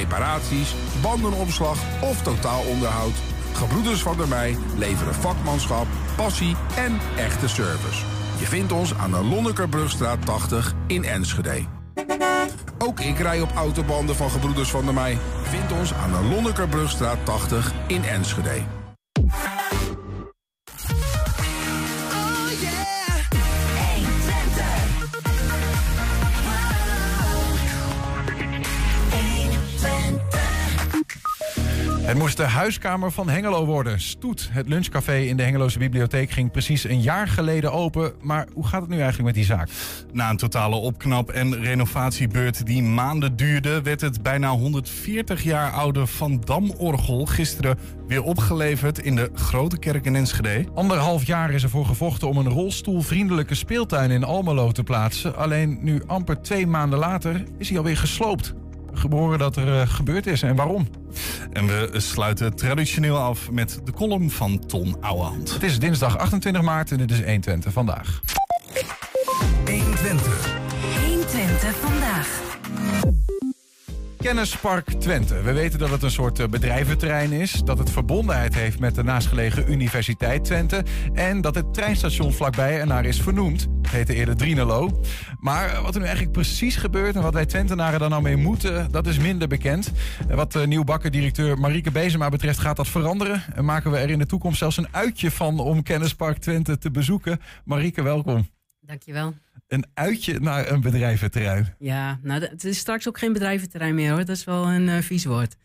reparaties, bandenopslag of totaalonderhoud. Gebroeders van der Mei leveren vakmanschap, passie en echte service. Je vindt ons aan de Lonnekerbrugstraat 80 in Enschede. Ook ik rij op autobanden van Gebroeders van der Mei. Vind ons aan de Lonnekerbrugstraat 80 in Enschede. Het moest de huiskamer van Hengelo worden. Stoet, het lunchcafé in de Hengeloze Bibliotheek, ging precies een jaar geleden open. Maar hoe gaat het nu eigenlijk met die zaak? Na een totale opknap- en renovatiebeurt die maanden duurde, werd het bijna 140 jaar oude Van Dam-orgel gisteren weer opgeleverd in de Grote Kerk in Enschede. Anderhalf jaar is ervoor gevochten om een rolstoelvriendelijke speeltuin in Almelo te plaatsen. Alleen nu amper twee maanden later is hij alweer gesloopt. Geboren dat er uh, gebeurd is en waarom. En we sluiten traditioneel af met de column van Ton Ouwehand. Het is dinsdag 28 maart en dit is 120 vandaag. 120. 120 vandaag. Kennispark Twente. We weten dat het een soort eh, bedrijventerrein is. Dat het verbondenheid heeft met de naastgelegen Universiteit Twente. En dat het treinstation vlakbij ernaar is vernoemd. Het heette eerder Drinelo. Maar wat er nu eigenlijk precies gebeurt en wat wij Twentenaren daar nou mee moeten, dat is minder bekend. Wat uh, nieuwbakken-directeur Marieke Bezema betreft gaat dat veranderen. En maken we er in de toekomst zelfs een uitje van om Kennispark Twente te bezoeken. Marieke, welkom. Dankjewel. Een uitje naar een bedrijventerrein. Ja, nou, het is straks ook geen bedrijventerrein meer hoor. Dat is wel een uh, vies woord.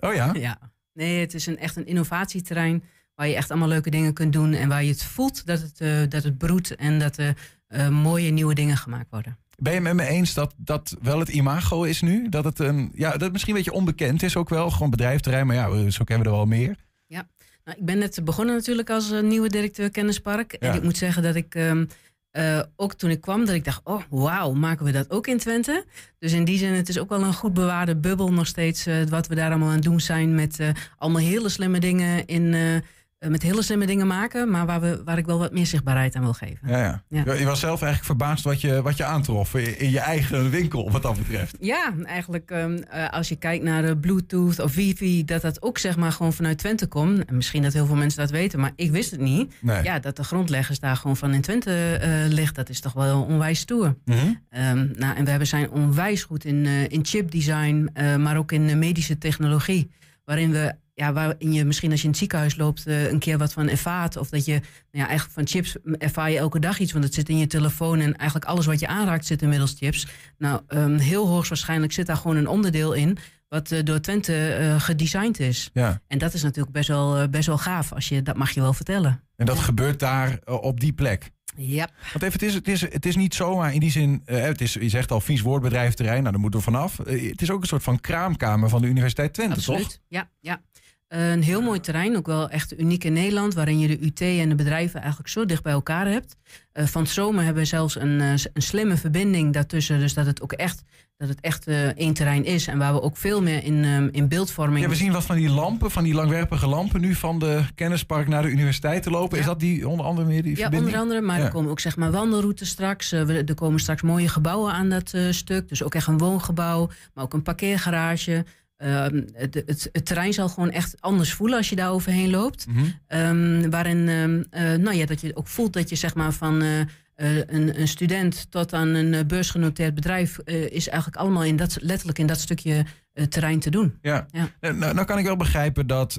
Oh ja? Ja. Nee, het is een, echt een innovatieterrein waar je echt allemaal leuke dingen kunt doen. En waar je het voelt dat het, uh, dat het broedt en dat er uh, mooie nieuwe dingen gemaakt worden. Ben je met me eens dat dat wel het imago is nu? Dat het, een, ja, dat het misschien een beetje onbekend is ook wel. Gewoon bedrijventerrein, maar ja, zo kennen we er wel meer. Ja, nou, ik ben net begonnen natuurlijk als nieuwe directeur Kennispark. Ja. En ik moet zeggen dat ik... Um, uh, ook toen ik kwam, dat ik dacht, oh wauw, maken we dat ook in Twente? Dus in die zin, het is ook wel een goed bewaarde bubbel nog steeds... Uh, wat we daar allemaal aan het doen zijn met uh, allemaal hele slimme dingen in... met hele slimme dingen maken, maar waar, we, waar ik wel wat meer zichtbaarheid aan wil geven. Ja, ja. ja. Je was zelf eigenlijk verbaasd wat je, wat je aantrof in, in je eigen winkel, wat dat betreft. Ja, eigenlijk um, als je kijkt naar de Bluetooth of wifi, dat dat ook zeg maar gewoon vanuit Twente komt. En misschien dat heel veel mensen dat weten, maar ik wist het niet. Nee. Ja, dat de grondleggers daar gewoon van in Twente uh, ligt, dat is toch wel onwijs stoer. Mm -hmm. um, nou, en we hebben zijn onwijs goed in, uh, in chipdesign, maar ook in medische technologie. Waarin we ja, waarin je misschien als je in het ziekenhuis loopt uh, een keer wat van ervaart. Of dat je, nou ja, eigenlijk van chips ervaar je elke dag iets. Want het zit in je telefoon en eigenlijk alles wat je aanraakt zit inmiddels chips. Nou, um, heel hoogstwaarschijnlijk zit daar gewoon een onderdeel in wat uh, door Twente uh, gedesigned is. Ja. En dat is natuurlijk best wel, best wel gaaf. Als je, dat mag je wel vertellen. En dat ja. gebeurt daar op die plek? Ja. Want even, het is, het, is, het is niet zomaar in die zin, uh, het is, je zegt al vies woordbedrijfterrein, nou daar moeten we vanaf. Uh, het is ook een soort van kraamkamer van de Universiteit Twente, Absoluut. toch? Ja, ja. Een heel mooi terrein, ook wel echt uniek in Nederland, waarin je de UT en de bedrijven eigenlijk zo dicht bij elkaar hebt. Uh, van Zomer hebben we zelfs een, uh, een slimme verbinding daartussen, dus dat het ook echt, dat het echt één terrein is. En waar we ook veel meer in, um, in beeldvorming. Ja, we zien wat van die lampen, van die langwerpige lampen nu van de kennispark naar de universiteit te lopen. Ja. Is dat die onder andere meer die ja, verbinding? onder andere, maar ja. er komen ook zeg maar wandelroutes straks. We, er komen straks mooie gebouwen aan dat stuk, dus ook echt een woongebouw, maar ook een parkeergarage. Uh, het, het, het, terrein zal gewoon echt anders voelen als je daar overheen loopt. Mhm. Mm -hmm. um, waarin uh, nou ja, dat je ook voelt dat je zeg maar van uh, een, een, student tot aan een beursgenoteerd bedrijf is eigenlijk allemaal in dat, letterlijk in dat stukje terrein te doen. Ja, ja. Nou, nou, kan ik wel begrijpen dat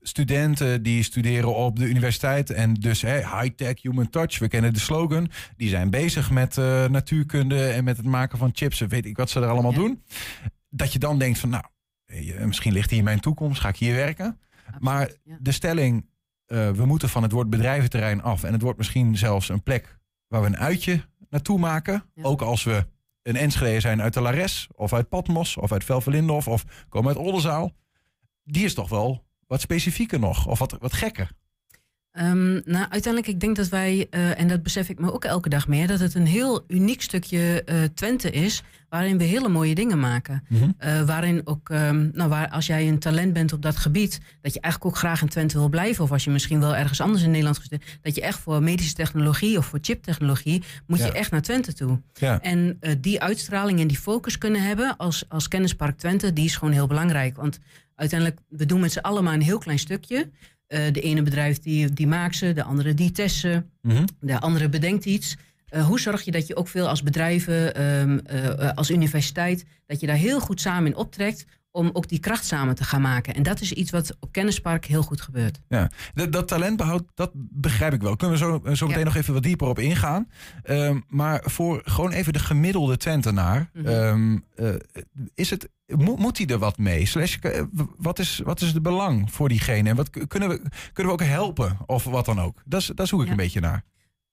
studenten die studeren op de universiteit en dus high-tech, human touch, we kennen de slogan, die zijn bezig met natuurkunde en met het maken van chips en weet ik wat ze er allemaal ja. doen dat je dan denkt van nou, misschien ligt hier mijn toekomst, ga ik hier werken. Absoluut, maar ja. de stelling, uh, we moeten van het woord bedrijventerrein af. En het wordt misschien zelfs een plek waar we een uitje naartoe maken. Ja. Ook als we een Enschede zijn uit de Lares, of uit Patmos, of uit Velvelindorf, of komen uit Oldenzaal. Die is toch wel wat specifieker nog, of wat, wat gekker. Um, nou, uiteindelijk, ik denk dat wij, uh, en dat besef ik me ook elke dag meer, dat het een heel uniek stukje uh, Twente is, waarin we hele mooie dingen maken. Mm -hmm. uh, waarin ook, um, nou, waar, als jij een talent bent op dat gebied, dat je eigenlijk ook graag in Twente wil blijven, of als je misschien wel ergens anders in Nederland gezet, dat je echt voor medische technologie of voor chiptechnologie, moet ja. je echt naar Twente toe. Ja. En die uitstraling en die focus kunnen hebben als, als kennispark Twente, die is gewoon heel belangrijk. Want uiteindelijk, we doen met z'n allen maar een heel klein stukje. Uh, de ene bedrijf die, die maakt ze, de andere die test ze, mm -hmm. de andere bedenkt iets. Uh, hoe zorg je dat je ook veel als bedrijven, um, uh, als universiteit, dat je daar heel goed samen in optrekt om ook die kracht samen te gaan maken. En dat is iets wat op Kennispark heel goed gebeurt. Ja, dat, dat talentbehoud, dat begrijp ik wel. Kunnen we zo, zo meteen ja. nog even wat dieper op ingaan. Um, maar voor gewoon even de gemiddelde Twentenaar... Mm -hmm. um, uh, is het, moet, moet hij er wat mee? Slash, wat, is, wat is de belang voor diegene? En wat kunnen we, kunnen we ook helpen? Of wat dan ook? Dat is, dat zoek ik ja. een beetje naar.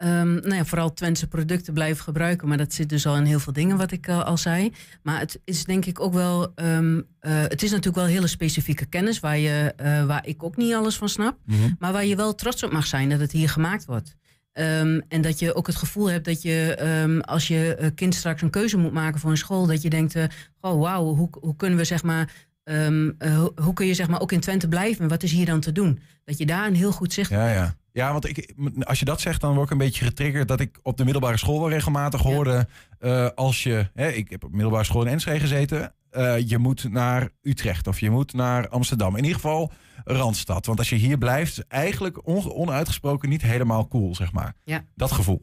Um, nou ja, vooral Twentse producten blijven gebruiken. Maar dat zit dus al in heel veel dingen, wat ik uh, al zei. Maar het is denk ik ook wel... Um, uh, het is natuurlijk wel hele specifieke kennis... waar, je, uh, waar ik ook niet alles van snap. Mm -hmm. Maar waar je wel trots op mag zijn dat het hier gemaakt wordt. Um, en dat je ook het gevoel hebt dat je, als je kind straks een keuze moet maken voor een school... dat je denkt, oh wauw, hoe, hoe kunnen we zeg maar... Um, uh, hoe kun je zeg maar ook in Twente blijven? Wat is hier dan te doen? Dat je daar een heel goed zicht op ja, ja. Ja, want ik, als je dat zegt, dan word ik een beetje getriggerd dat ik op de middelbare school wel regelmatig hoorde. Ja. Uh, als je, hè, ik heb op middelbare school in Enschede gezeten. Uh, je moet naar Utrecht of je moet naar Amsterdam. In ieder geval Randstad. Want als je hier blijft, eigenlijk on, onuitgesproken niet helemaal cool, zeg maar. Ja. Dat gevoel.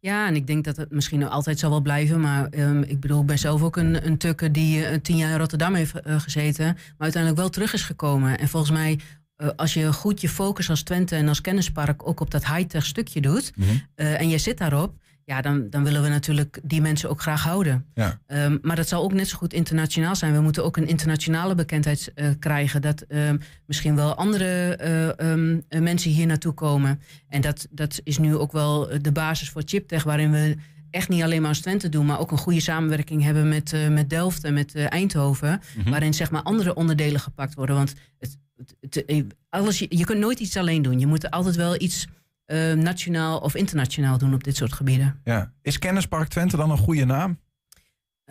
Ja, en ik denk dat het misschien altijd zal wel blijven. Maar um, ik bedoel, ik ben zelf ook een, een tukker die uh, tien jaar in Rotterdam heeft uh, gezeten. Maar uiteindelijk wel terug is gekomen. En volgens mij uh, als je goed je focus als Twente en als kennispark ook op dat high-tech stukje doet. Mm -hmm. uh, en je zit daarop. Ja, dan, dan willen we natuurlijk die mensen ook graag houden. Ja. Um, maar dat zal ook net zo goed internationaal zijn. We moeten ook een internationale bekendheid uh, krijgen. Dat um, misschien wel andere um, mensen hier naartoe komen. En dat, dat is nu ook wel de basis voor ChipTech, waarin we echt niet alleen maar als Twente doen, maar ook een goede samenwerking hebben met, uh, met Delft en met uh, Eindhoven. Mm -hmm. Waarin zeg maar andere onderdelen gepakt worden. Want het, het, het, alles, je, kunt nooit iets alleen doen. Je moet altijd wel iets uh, nationaal of internationaal doen op dit soort gebieden. Ja. Is Kennispark Twente dan een goede naam?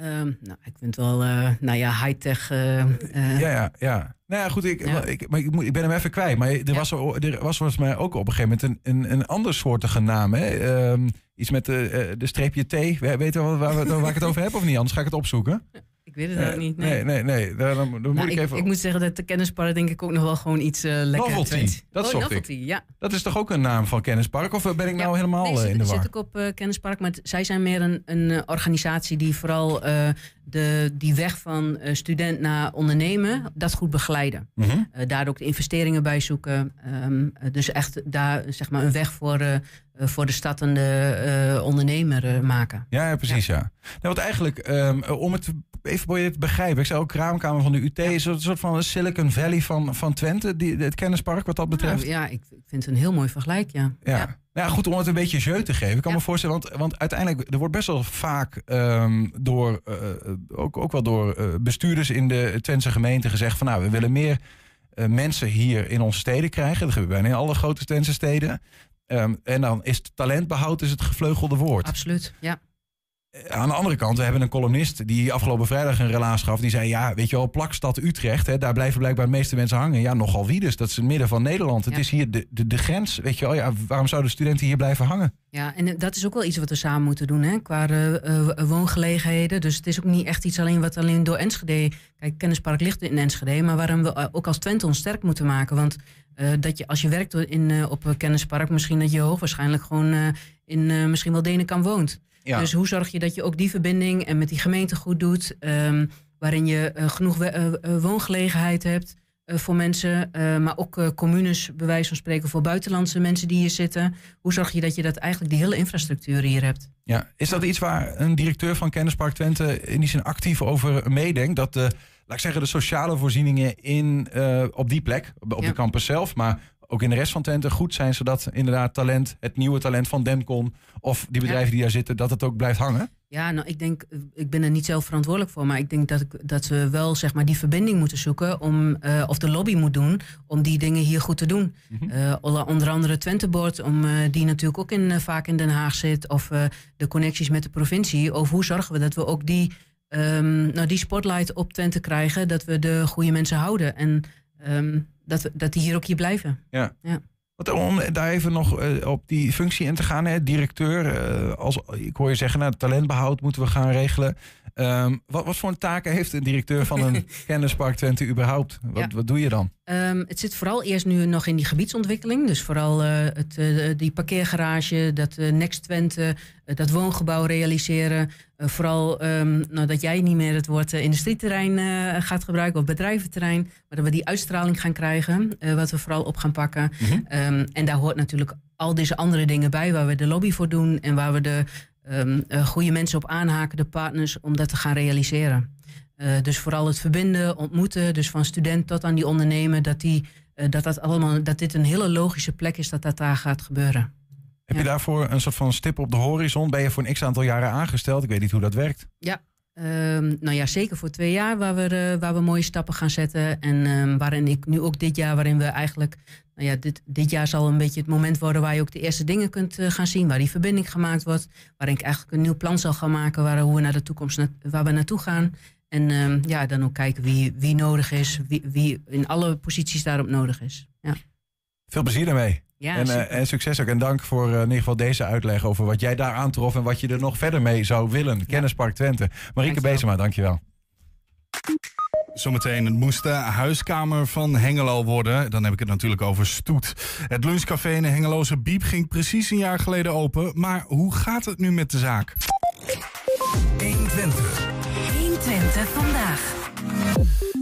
Um, nou, ik vind wel, uh, nou ja, high-tech. Uh, uh, ja, ja, ja. Nou ja, goed, ik, ja. ik, maar ik, moet, ik ben hem even kwijt. Maar er, ja. was, er was volgens mij ook op een gegeven moment een, een, een ander soortige naam. Hè? Um, iets met de, de streepje T. Weet je waar, waar, waar, waar ik het over heb of niet? Anders ga ik het opzoeken. Ik weet het ook niet. Nee, nee, nee. nee. Dan, dan nou, moet ik, ik, even... ik moet zeggen dat de kennispark denk ik ook nog wel gewoon iets uh, lekker Novelty, dat oh, zocht novelty, ik. Ja. Dat is toch ook een naam van kennispark? Of ben ik nou ja, helemaal nee, zit, in de war? zit ik op uh, kennispark, maar zij zijn meer een, een organisatie die vooral de, die weg van student naar ondernemen, dat goed begeleiden. Mm -hmm. daar ook de investeringen bij zoeken. Um, dus echt daar zeg maar een weg voor voor de stad en de uh, ondernemer uh, maken. Ja, ja precies, ja. ja. Nou, want eigenlijk, um, om het even proberen te begrijpen. Ik zei ook kraamkamer van de UT. Ja. Is een soort van Silicon Valley van, van Twente, die, het kennispark wat dat betreft? Nou, ja, ik vind het een heel mooi vergelijk, ja. Ja. ja. Ja, goed, om het een beetje jeu te geven. Ik kan ja. me voorstellen, want, want uiteindelijk, er wordt best wel vaak um, door, uh, ook, ook wel door uh, bestuurders in de Twentse gemeente gezegd van nou, we willen meer uh, mensen hier in onze steden krijgen. Dat gebeurt bijna in alle grote Twentse steden. Um, en dan is talentbehoud is het gevleugelde woord. Absoluut, ja. Aan de andere kant, we hebben een columnist die afgelopen vrijdag een relaas gaf. Die zei, ja, weet je wel, plakstad Utrecht, hè, daar blijven blijkbaar de meeste mensen hangen. Ja, nogal wie dus. Dat is het midden van Nederland. Het ja. is hier de, de, de grens. Weet je wel, ja, waarom zouden studenten hier blijven hangen? Ja, en dat is ook wel iets wat we samen moeten doen, hè, qua uh, uh, woongelegenheden. Dus het is ook niet echt iets alleen wat alleen door Enschede... Kijk, Kennispark ligt in Enschede, maar waarom we ook als Twente ons sterk moeten maken. Want uh, dat je, als je werkt in, uh, op een kennispark, misschien dat je hoogwaarschijnlijk gewoon in misschien wel Denenkamp woont. Ja. Dus hoe zorg je dat je ook die verbinding en met die gemeente goed doet, um, waarin je uh, genoeg uh, woongelegenheid hebt voor mensen, maar ook communes, bij wijze van spreken, voor buitenlandse mensen die hier zitten. Hoe zorg je dat je dat eigenlijk die hele infrastructuur hier hebt? Ja, is dat iets waar een directeur van Kennispark Twente in die zin actief over meedenkt? Dat de, laat ik zeggen, de sociale voorzieningen in, op die plek, op ja. de campus zelf, maar ook in de rest van Twente goed zijn, zodat inderdaad talent, het nieuwe talent van Demcon of die bedrijven ja. die daar zitten, dat het ook blijft hangen? Ja, nou, ik denk, ik ben er niet zelf verantwoordelijk voor, maar ik denk dat, ik, dat we wel zeg maar die verbinding moeten zoeken om, uh, of de lobby moet doen om die dingen hier goed te doen. Mm onder andere Twentebord, om uh, die natuurlijk ook in, vaak in Den Haag zit, of de connecties met de provincie. Over hoe zorgen we dat we ook die, um, nou, die spotlight op Twente krijgen, dat we de goede mensen houden en um, dat, dat die hier ook hier blijven. Ja. ja. Wat, om daar even nog uh, op die functie in te gaan, hè, directeur. Uh, als, ik hoor je zeggen, nou, talentbehoud moeten we gaan regelen. Um, wat, wat voor taken heeft een directeur van een kennispark Twente überhaupt? Wat, ja. wat doe je dan? Um, het zit vooral eerst nu nog in die gebiedsontwikkeling. Dus vooral uh, het, die parkeergarage, dat Next Twente, dat woongebouw realiseren. vooral um, nou, dat jij niet meer het woord industrieterrein gaat gebruiken of bedrijventerrein. Maar dat we die uitstraling gaan krijgen, wat we vooral op gaan pakken. Mm -hmm. en daar hoort natuurlijk al deze andere dingen bij waar we de lobby voor doen en waar we de uh, goede mensen op aanhaken, de partners, om dat te gaan realiseren. Uh, dus vooral het verbinden, ontmoeten, dus van student tot aan die ondernemer, dat, die, uh, dat, dat, allemaal, dat dit een hele logische plek is dat dat daar gaat gebeuren. Heb ja. je daarvoor een soort van stip op de horizon? Ben je voor een x aantal jaren aangesteld? Ik weet niet hoe dat werkt. Ja, Um, nou ja, zeker voor twee jaar waar we, uh, waar we mooie stappen gaan zetten. En um, waarin ik nu ook dit jaar, waarin we eigenlijk nou ja, dit, dit jaar zal een beetje het moment worden waar je ook de eerste dingen kunt uh, gaan zien. Waar die verbinding gemaakt wordt. Waarin ik eigenlijk een nieuw plan zal gaan maken waar, hoe we naar de toekomst waar we naartoe gaan. En um, ja, dan ook kijken wie, wie nodig is, wie, wie in alle posities daarop nodig is. Ja. Veel plezier daarmee. Ja, en, uh, en, succes ook. En dank voor uh, in ieder geval deze uitleg over wat jij daar aantrof en wat je er nog verder mee zou willen. Ja. Kennispark Twente. Marieke Bezema, dankjewel. Zometeen, het moest de huiskamer van Hengelo worden. Dan heb ik het natuurlijk over Stoet. Het lunchcafé in de Hengeloze Biep ging precies een jaar geleden open. Maar hoe gaat het nu met de zaak? 120. 120 vandaag.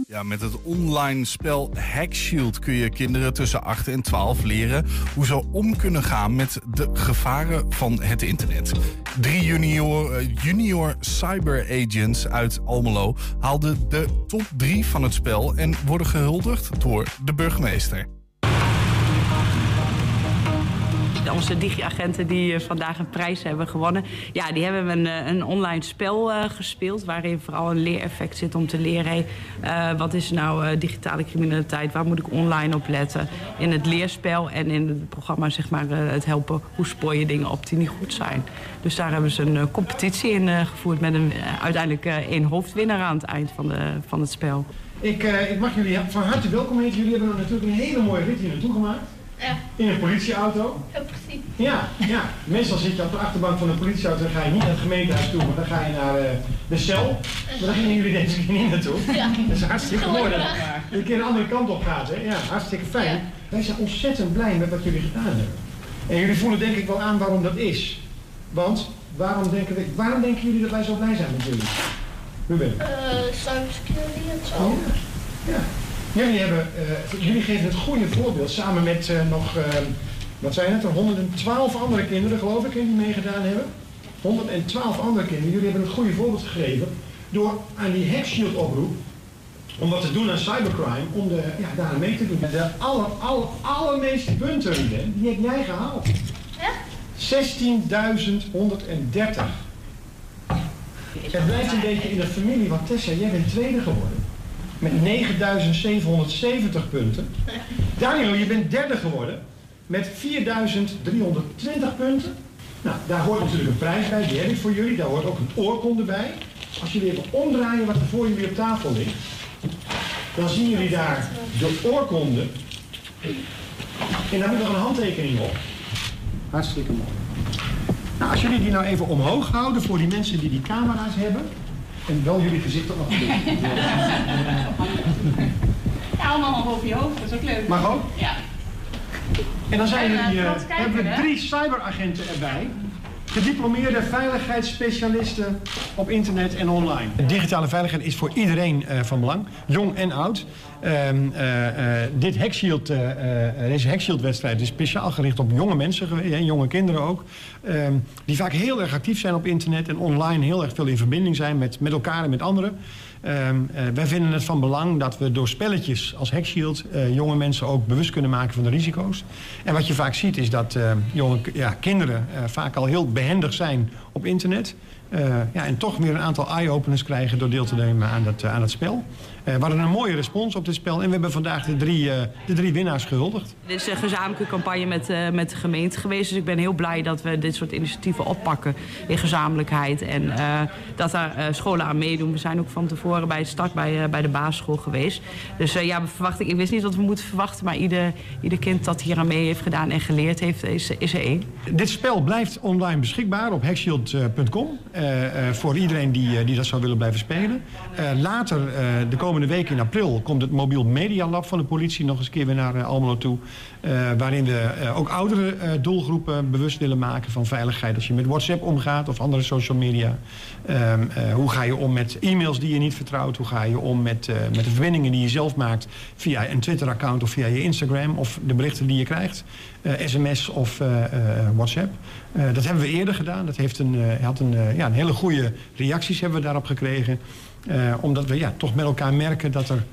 Ja, met het online spel Hackshield kun je kinderen tussen 8 en 12 leren hoe ze om kunnen gaan met de gevaren van het internet. Drie junior, uh, junior cyber agents uit Almelo haalden de top 3 van het spel en worden gehuldigd door de burgemeester onze digi-agenten die vandaag een prijs hebben gewonnen. Ja, die hebben een, een online spel uh, gespeeld waarin vooral een leereffect zit om te leren... Hey, wat is nou digitale criminaliteit, waar moet ik online op letten... in het leerspel en in het programma zeg maar, het helpen hoe spoor je dingen op die niet goed zijn. Dus daar hebben ze een competitie in gevoerd met een, uiteindelijk één hoofdwinnaar aan het eind van, de, van het spel. Ik, ik mag jullie van harte welkom heten. Jullie hebben natuurlijk een hele mooie rit hier naartoe gemaakt. Ja. In een politieauto. Ja, precies. Ja, ja. Meestal zit je op de achterbank van een politieauto en ga je niet naar het gemeentehuis toe, maar dan ga je naar uh, de cel. Maar daar gingen jullie deze keer niet naartoe. Ja. Dat is hartstikke mooi dat je een keer de andere kant op gaat. Hè? Ja, hartstikke fijn. Ja. Wij zijn ontzettend blij met wat jullie gedaan hebben. En jullie voelen denk ik wel aan waarom dat is. Want waarom denken, we, waarom denken jullie dat wij zo blij zijn met jullie? Ruben? Uh, cybersecurity en zo. Oh, ja. ja. Jullie, hebben, uh, jullie geven het goede voorbeeld samen met uh, nog, uh, wat zijn het, er 112 andere kinderen geloof ik die meegedaan hebben. 112 andere kinderen. Jullie hebben het goede voorbeeld gegeven door aan die Hackshield oproep om wat te doen aan cybercrime, om de, ja, daar mee te doen. De aller, aller, allermeeste punten, die heb jij gehaald. Ja? 16.130. Het blijft een beetje in de familie van Tessa. Jij bent tweede geworden met 9770 punten. Daniel, je bent derde geworden met 4320 punten. Nou, daar hoort natuurlijk een prijs bij, die heb ik voor jullie. Daar hoort ook een oorkonde bij. Als jullie even omdraaien wat er voor jullie op tafel ligt, dan zien jullie daar de oorkonde. En daar moet nog een handtekening op. Hartstikke mooi. Nou, als jullie die nou even omhoog houden voor die mensen die die camera's hebben. En wel jullie gezichten nog Ja, allemaal boven je hoofd, dat is ook leuk. Mag ook? Ja. En dan zijn jullie, uh, hebben we drie cyberagenten erbij. Gediplomeerde veiligheidsspecialisten op internet en online. Digitale veiligheid is voor iedereen uh, van belang, jong en oud. Uh, uh, dit Hackshield, deze Hackshield-wedstrijd is speciaal gericht op jonge mensen, en jonge kinderen ook. Ehm, die vaak heel erg actief zijn op internet en online heel erg veel in verbinding zijn met, met elkaar en met anderen. Um, uh, wij vinden het van belang dat we door spelletjes als Hackshield uh, jonge mensen ook bewust kunnen maken van de risico's. En wat je vaak ziet is dat uh, jonge ja, kinderen vaak al heel behendig zijn op internet. ja, en toch weer een aantal eye-openers krijgen door deel te nemen aan dat, aan dat spel. We hadden een mooie respons op dit spel en we hebben vandaag de drie, de drie winnaars gehuldigd. Dit is een gezamenlijke campagne met, met de gemeente geweest. Dus ik ben heel blij dat we dit soort initiatieven oppakken in gezamenlijkheid. En dat daar scholen aan meedoen. We zijn ook van tevoren bij het start bij, bij de basisschool geweest. Dus ja, we verwachten, ik wist niet wat we moeten verwachten, maar ieder, ieder kind dat hier aan mee heeft gedaan en geleerd heeft, is, is er één. Dit spel blijft online beschikbaar op hackshield.com voor iedereen die, die dat zou willen blijven spelen. later, de komende week in april, komt het mobiel media lab van de politie nog eens een keer weer naar Almelo toe. waarin we ook oudere doelgroepen bewust willen maken van veiligheid. Als je met WhatsApp omgaat of andere social media. Ehm, hoe ga je om met e-mails die je niet vertrouwt? Hoe ga je om met, met de verbindingen die je zelf maakt via een Twitter-account of via je Instagram of de berichten die je krijgt, sms of WhatsApp. dat hebben we eerder gedaan. Dat heeft een, had een, ja, een hele goede reacties hebben we daarop gekregen. Omdat we ja, toch met elkaar merken dat er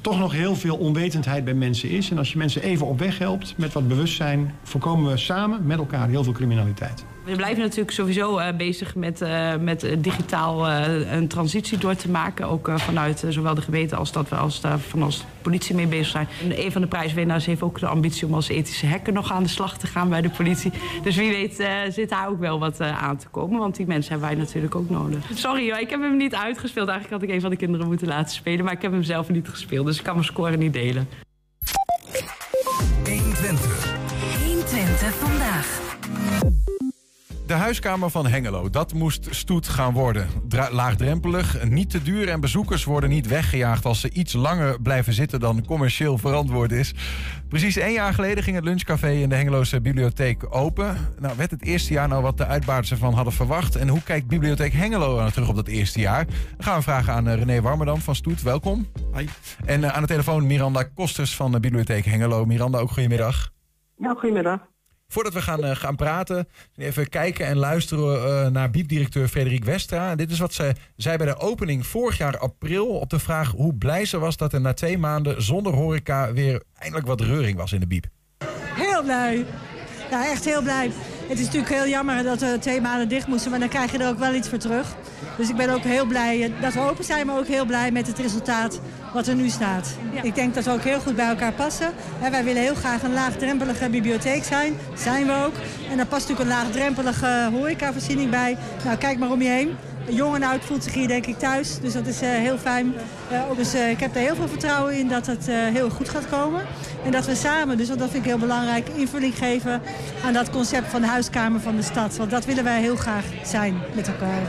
toch nog heel veel onwetendheid bij mensen is. En als je mensen even op weg helpt met wat bewustzijn, voorkomen we samen met elkaar heel veel criminaliteit. We blijven natuurlijk sowieso uh, bezig met, uh, met uh, digitaal een transitie door te maken. Ook vanuit zowel de gemeente als dat we als, van als politie mee bezig zijn. En een van de prijswinnaars heeft ook de ambitie om als ethische hacker nog aan de slag te gaan bij de politie. Dus wie weet zit daar ook wel wat aan te komen. Want die mensen hebben wij natuurlijk ook nodig. Sorry, ik heb hem niet uitgespeeld. Eigenlijk had ik een van de kinderen moeten laten spelen. Maar ik heb hem zelf niet gespeeld. Dus ik kan mijn score niet delen. De huiskamer van Hengelo, dat moest stoet gaan worden. laagdrempelig, niet te duur en bezoekers worden niet weggejaagd als ze iets langer blijven zitten dan commercieel verantwoord is. Precies één jaar geleden ging het lunchcafé in de Hengeloze bibliotheek open. Nou, werd het eerste jaar nou wat de uitbaarders ervan hadden verwacht? En hoe kijkt Bibliotheek Hengelo nou terug op dat eerste jaar? Dan gaan we vragen aan eh, René Warmerdam van Stoet. Welkom. Hoi. En eh, aan de telefoon Miranda Kosters van de Bibliotheek Hengelo. Miranda, ook goedemiddag. Ja, goedemiddag. Voordat we gaan, uh, gaan praten, even kijken en luisteren uh, naar biepdirecteur Frederik Westra. Dit is wat ze zei bij de opening vorig jaar april op de vraag hoe blij ze was dat er na twee maanden zonder horeca weer eindelijk wat reuring was in de biep. Heel blij. Ja, echt heel blij. Het is natuurlijk heel jammer dat we twee maanden dicht moesten, maar dan krijg je er ook wel iets voor terug. Dus ik ben ook heel blij dat we open zijn, maar ook heel blij met het resultaat wat er nu staat. Ik denk dat we ook heel goed bij elkaar passen. wij willen heel graag een laagdrempelige bibliotheek zijn. Zijn we ook. En daar past natuurlijk een laagdrempelige horecavoorziening bij. Nou, kijk maar om je heen. Jong en oud voelt zich hier denk ik thuis. Dus dat is uh, heel fijn. Uh, dus uh, ik heb er heel veel vertrouwen in dat het heel goed gaat komen. En dat we samen, dus want dat vind ik heel belangrijk, invulling geven aan dat concept van de huiskamer van de stad. Want dat willen wij heel graag zijn met elkaar.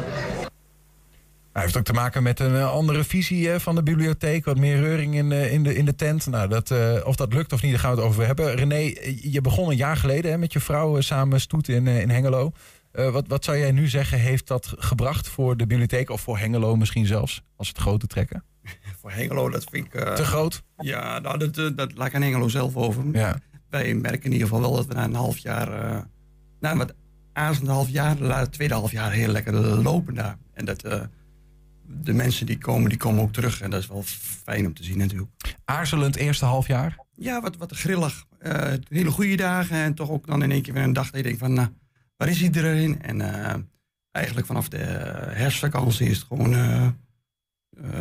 Hij heeft ook te maken met een andere visie van de bibliotheek. Wat meer reuring in, in, de, in de tent. Nou, dat, of dat lukt of niet, daar gaan we het over hebben. René, je begon een jaar geleden hè, met je vrouw samen stoet in, in Hengelo. Uh, wat, wat zou jij nu zeggen, heeft dat gebracht voor de bibliotheek of voor Hengelo misschien zelfs, als het grote trekken? voor Hengelo, dat vind ik... Uh, Te groot? Ja, nou, dat, dat, dat laat ik aan Hengelo zelf over. Ja. Wij merken in ieder geval wel dat we na een half jaar, uh, na wat een half jaar, het tweede half jaar heel lekker lopen daar. En dat de mensen die komen, die komen ook terug. En dat is wel fijn om te zien natuurlijk. Aarzelend eerste half jaar? Ja, wat, wat grillig. hele goede dagen en toch ook dan in één keer weer een dag dat je denkt van... Nou, waar is iedereen? En uh, eigenlijk vanaf de herfstvakantie is het gewoon uh,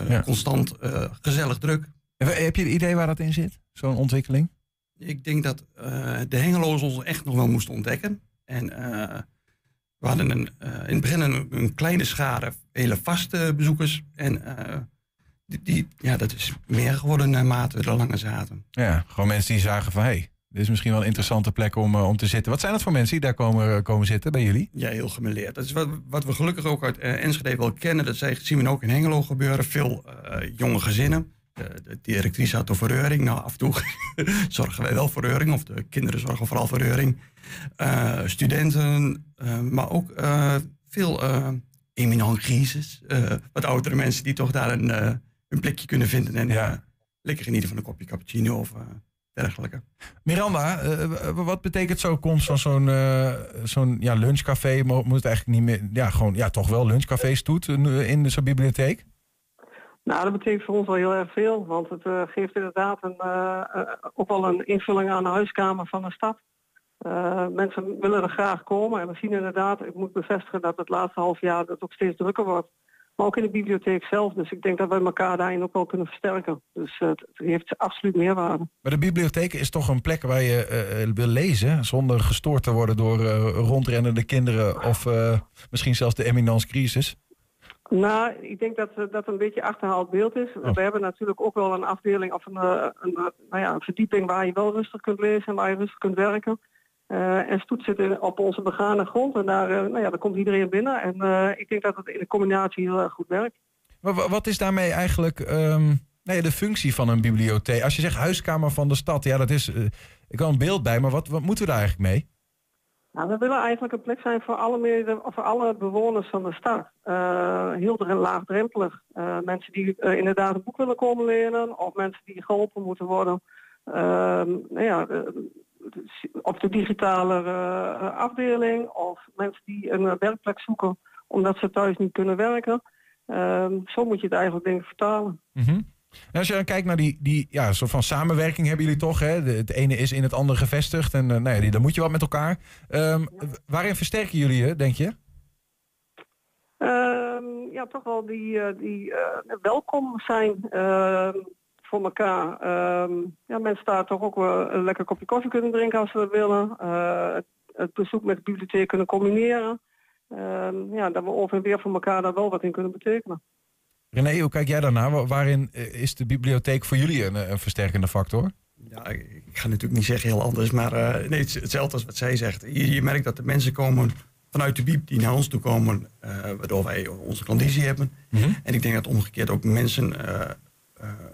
ja. constant gezellig druk. Heb je een idee waar dat in zit, zo'n ontwikkeling? Ik denk dat de Hengeloos ons echt nog wel moesten ontdekken. En we hadden een, in het begin een, een, kleine schare hele vaste bezoekers. En die, die, ja, dat is meer geworden naarmate we er langer zaten. Ja, gewoon mensen die zagen van... hé, hey, dit is misschien wel een interessante plek om, uh, om te zitten. Wat zijn dat voor mensen die daar komen, komen zitten bij jullie? Ja, heel gemeleerd. Dat is wat, wat we gelukkig ook uit Enschede wel kennen. Dat zien we ook in Hengelo gebeuren. Veel jonge gezinnen. De directrice had de verreuring. Nou, af en toe zorgen wij wel voor reuring. Of de kinderen zorgen vooral voor reuring. studenten, maar ook veel eminent crisis. wat oudere mensen die toch daar een, een plekje kunnen vinden. En ja. lekker genieten van een kopje cappuccino of dergelijke. Miranda, uh, wat betekent zo'n komst van zo'n uh, zo'n ja, lunchcafé? Moet het eigenlijk niet meer, ja, gewoon, ja, toch wel lunchcafés doet in zo'n bibliotheek? Nou, dat betekent voor ons wel heel erg veel, want het uh, geeft inderdaad een, ook wel een invulling aan de huiskamer van de stad. mensen willen er graag komen en we zien inderdaad, ik moet bevestigen dat het laatste half jaar het ook steeds drukker wordt. Maar ook in de bibliotheek zelf. Dus ik denk dat we elkaar daarin ook wel kunnen versterken. Dus het heeft absoluut meerwaarde. Maar de bibliotheek is toch een plek waar je wil lezen... zonder gestoord te worden door rondrennende kinderen... of misschien zelfs de eminence crisis? Nou, ik denk dat dat een beetje achterhaald beeld is. Oh. We hebben natuurlijk ook wel een afdeling of een, een, nou ja, een verdieping waar je wel rustig kunt lezen en waar je rustig kunt werken. Uh, en Stoet zit op onze begane grond en daar, uh, nou ja, daar komt iedereen binnen. En uh, ik denk dat het in de combinatie heel erg goed werkt. Maar wat is daarmee eigenlijk um, nee, de functie van een bibliotheek? Als je zegt huiskamer van de stad, ja, dat is. ik kan een beeld bij, maar wat, wat moeten we daar eigenlijk mee? Nou, we willen eigenlijk een plek zijn voor alle, voor alle bewoners van de stad. heel en laagdrempelig. mensen die inderdaad een boek willen komen lenen of mensen die geholpen moeten worden. Ehm, nou ja, op de digitale uh, afdeling of mensen die een uh, werkplek zoeken omdat ze thuis niet kunnen werken. Uh, zo moet je het eigenlijk denk ik vertalen. -hmm. Als je dan kijkt naar die, die ja, soort van samenwerking hebben jullie toch. Hè? De, het ene is in het andere gevestigd en uh, nou ja, dan moet je wat met elkaar. Ja. Waarin versterken jullie je, denk je? Ehm, ja, toch wel die, die welkom zijn ehm, voor elkaar. Ja, mensen daar toch ook wel een lekker kopje koffie kunnen drinken als ze dat willen. Het, het, bezoek met de bibliotheek kunnen combineren. Ja, dat we over en weer voor elkaar daar wel wat in kunnen betekenen. René, hoe kijk jij daarnaar? Waarin eh, is de bibliotheek voor jullie een, een versterkende factor? Ja, ik ga natuurlijk niet zeggen heel anders, maar uh, nee, het hetzelfde als wat zij zegt. Je, je, merkt dat de mensen komen vanuit de bieb die naar ons toe komen, uh, waardoor wij onze conditie hebben. Mm -hmm. En ik denk dat omgekeerd ook mensen uh,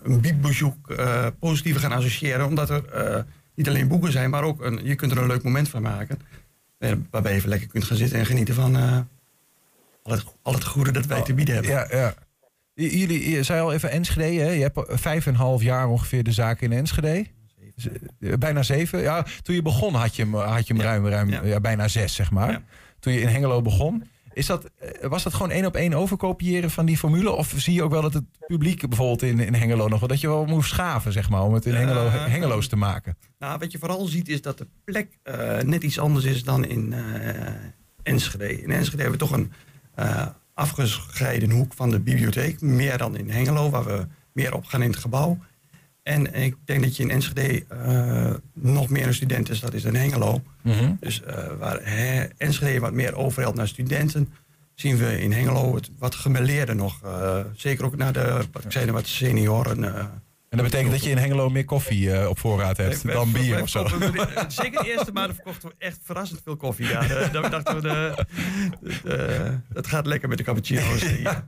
een biebbezoek uh, positiever gaan associëren. Omdat er niet alleen boeken zijn, maar ook een, je kunt er een leuk moment van maken. waarbij je even lekker kunt gaan zitten en genieten van al, het, al het goede dat wij oh, te bieden hebben. Ja, ja. Jullie je zei al even Enschede. Hè? Je hebt vijf en een half jaar ongeveer de zaak in Enschede. Zeven. Bijna zeven. Ja, toen je begon had je hem, had je hem ja. ruim, ruim ja. Ja, bijna zes, zeg maar. Toen je in Hengelo begon. Is dat, was dat gewoon één op één overkopiëren van die formule? Of zie je ook wel dat het publiek bijvoorbeeld in, in Hengelo nog wel... dat je wel moest schaven, zeg maar, om het in Hengelo, uh, Hengeloos te maken? Nou, wat je vooral ziet is dat de plek uh, net iets anders is dan in uh, Enschede. In Enschede hebben we toch een afgescheiden hoek van de bibliotheek. Meer dan in Hengelo, waar we meer op gaan in het gebouw. En ik denk dat je in Enschede uh, nog meer een student is, dat is in Hengelo. Mm -hmm. Dus uh, waar he, Enschede wat meer overhelt naar studenten, zien we in Hengelo het wat gemeleerder nog. Uh, zeker ook naar de, wat ik zei, wat senioren. En dat betekent dat je in Hengelo meer koffie uh, op voorraad hebt dan bier of zo? Zeker de eerste maanden verkochten we echt verrassend veel koffie. Ja, de, dan dachten we, de, dat gaat lekker met de cappuccino's. Ja.